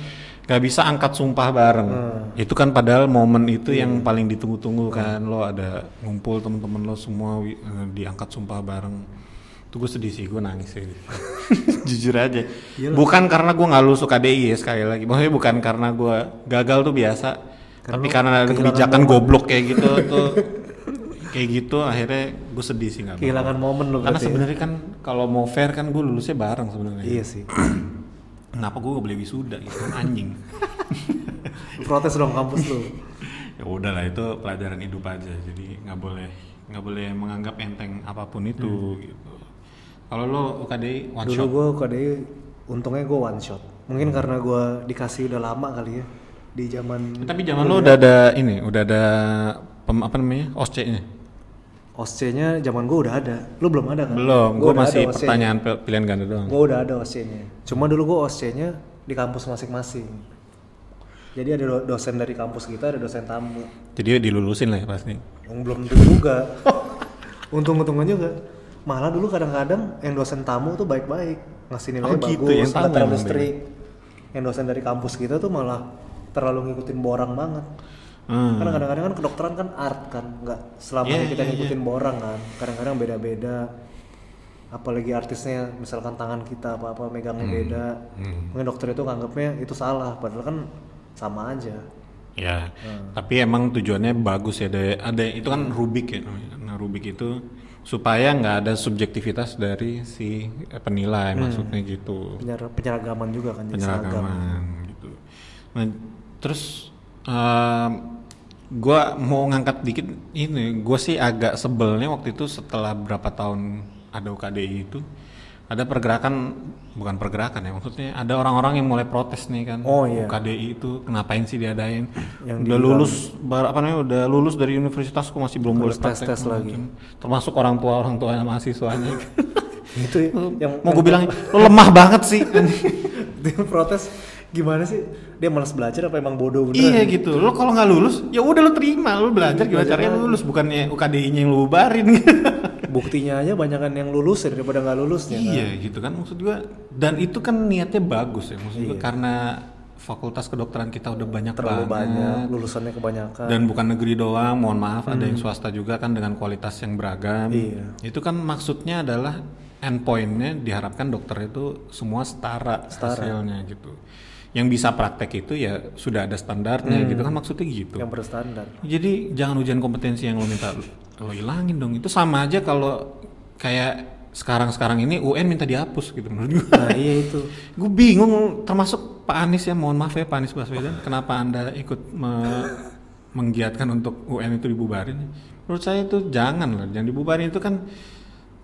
nggak bisa angkat sumpah bareng. Itu kan padahal momen itu yang paling ditunggu-tunggu kan. Lo ada ngumpul temen-temen lo semua eh, diangkat sumpah bareng. Itu gue sedih sih gue nangis sih. *laughs* Jujur aja. Bukan karena gue nggak lulus UKDI ya sekali lagi. Maksudnya bukan karena gue gagal tuh biasa. Tapi karena ada kebijakan goblok kayak gitu *laughs* tuh. Kayak gitu akhirnya gue sedih sih nggak.
Kehilangan momen lu
karena
ya.
sebenarnya kan kalau mau fair kan gue lulusnya bareng sebenarnya.
Iya sih. *clears throat*
kenapa gue gak boleh wisuda gitu? Kan anjing. *laughs*
Protes dong kampus lu.
ya udahlah itu pelajaran hidup aja. Jadi nggak boleh nggak boleh menganggap enteng apa pun itu gitu. Kalau lo UKDI one
Dulu
shot.
gue KDI untungnya gue one shot. Mungkin karena gue dikasih udah lama kali ya di zaman
tapi zaman lo udah ada ini udah ada pem, apa namanya osce nya
OSCE-nya zaman gue udah ada. Lu belum ada kan?
belum
Gua
gue masih pertanyaan pe- pilihan ganda doang
Gue udah ada OSCE-nya. Cuma dulu gue OSCE-nya di kampus masing-masing. Jadi ada do- dosen dari kampus kita, ada dosen tamu.
jadi dilulusin lah ya pasti
belum tentu juga. *laughs* Untung-untungan juga. Malah dulu kadang-kadang yang dosen tamu tuh baik-baik, ngasih nilai
Oh, gitu,
bagus,
yang tamu
terlalu strict. Yang dosen dari kampus kita tuh malah terlalu ngikutin borang banget.
Hmm.
Karena kadang-kadang kan kedokteran kan art kan, nggak selamanya
Iya,
kita
iya,
ngikutin borang kan. Kadang-kadang beda-beda. Apalagi artisnya, misalkan tangan kita apa-apa megangnya
Hmm.
beda. Mungkin dokter itu nganggapnya itu salah, padahal kan sama aja.
Ya,
Hmm.
tapi emang tujuannya bagus ya. Ada, ada itu kan rubik ya. Nah, rubik itu supaya nggak ada subjektivitas dari si eh, penilai,
Hmm.
maksudnya gitu.
Penyer- penyeragaman juga kan.
Penyeragaman gitu. Nah, terus em, gua mau ngangkat dikit ini, gue sih agak sebelnya waktu itu setelah berapa tahun ada UKDI itu ada pergerakan bukan pergerakan ya maksudnya ada orang-orang yang mulai protes nih kan
Oh, iya.
UKDI itu kenapain sih diadain?
Yang
udah lulus bar- apa namanya udah lulus dari universitas kok masih belum boleh praktek
tes-tes lagi.
termasuk orang tua orang tua mahasiswanya. *laughs*
Itu yang
mau gue bilang lo lemah banget sih. *laughs*
Dia protes gimana sih dia malas belajar apa emang bodoh beneran
Iya gitu. Lo kalau nggak lulus, ya udah lo terima, lo belajar gimana caranya lo lulus, bukannya UKDI-nya yang lo bubarin. *laughs*
buktinya aja banyakan yang lulus ya daripada nggak lulusnya kan?
iya gitu kan maksud gua. Dan itu kan niatnya bagus ya maksud gua karena fakultas kedokteran kita udah banyak
terlalu
banget.
banyak lulusannya kebanyakan
Dan bukan negeri doang, mohon maaf ada yang swasta juga kan dengan kualitas yang beragam.
Iya.
Itu kan maksudnya adalah endpointnya diharapkan dokter itu semua setara, hasilnya gitu. Yang bisa praktek itu ya sudah ada standarnya gitu kan maksudnya gitu.
yang berstandar
Jadi jangan ujian kompetensi yang lo minta lo- lo ilangin dong. Itu sama aja kalau kayak sekarang-sekarang ini UN minta dihapus gitu menurut gue.
nah iya itu *laughs*
gue bingung termasuk Pak Anies ya mohon maaf ya Pak Anies Baswedan kenapa anda ikut me- menggiatkan untuk UN itu dibubarin menurut saya itu jangan lah jangan dibubarin itu kan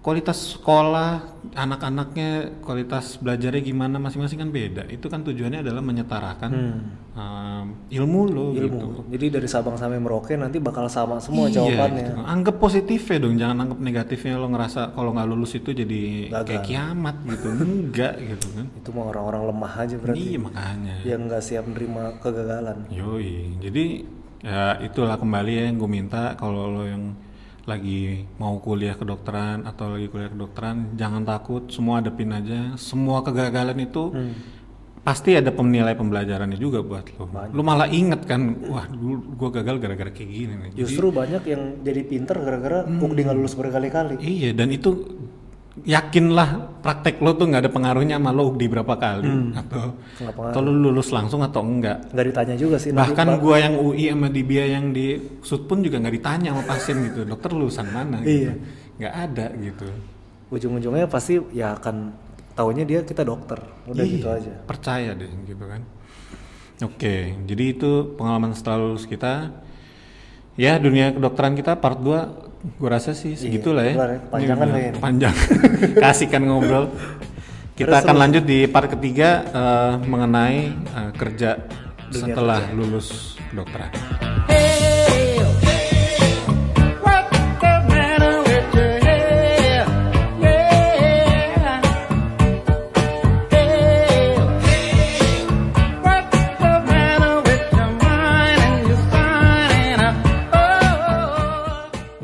kualitas sekolah anak-anaknya kualitas belajarnya gimana masing-masing kan beda itu kan tujuannya adalah menyetarakan um, ilmu lo
ilmu
gitu
jadi dari Sabang sampai Merauke nanti bakal sama semua
Iya,
jawabannya
gitu. Anggap positifnya dong, jangan anggap negatifnya lo ngerasa kalau nggak lulus itu jadi
Gagal.
kayak kiamat gitu. Enggak *laughs* gitu kan.
itu mah orang-orang lemah aja berarti
Iya makanya.
yang nggak siap menerima kegagalan
Yoi. Jadi ya itulah kembali ya yang gue minta kalau lo yang lagi mau kuliah kedokteran atau lagi kuliah kedokteran jangan takut semua hadapin aja semua kegagalan itu
Hmm.
pasti ada penilai pembelajarannya juga buat lo lu malah inget kan wah dulu gua gagal gara-gara kayak gini nih Jadi-
Justru banyak yang jadi pinter gara-gara
Hmm.
Nggak lulus berkali-kali.
Iya dan itu yakinlah praktek lo tuh nggak ada pengaruhnya sama lo di berapa kali atau
Nggak pengaruh.
atau lo lulus langsung atau enggak.
Nggak ditanya juga sih.
Bahkan gua yang UI sama Dibia yang di Sud pun juga nggak ditanya sama pasien gitu, dokter lulusan mana? Gitu.
Iya.
Nggak ada gitu.
ujung-ujungnya pasti ya akan taunya dia kita dokter. Udah
Iya,
gitu aja.
Percaya deh gitu kan. Oke, jadi itu pengalaman setelah lulus kita. Ya dunia kedokteran kita part 2 gue rasa sih segitulah ya.
ya. Panjangan
Ini
lah ini.
Panjang. *laughs* Kasihkan ngobrol. Kita
Terus,
akan
terus.
lanjut di part ketiga eh, mengenai eh, kerja setelah lulus kedokteran.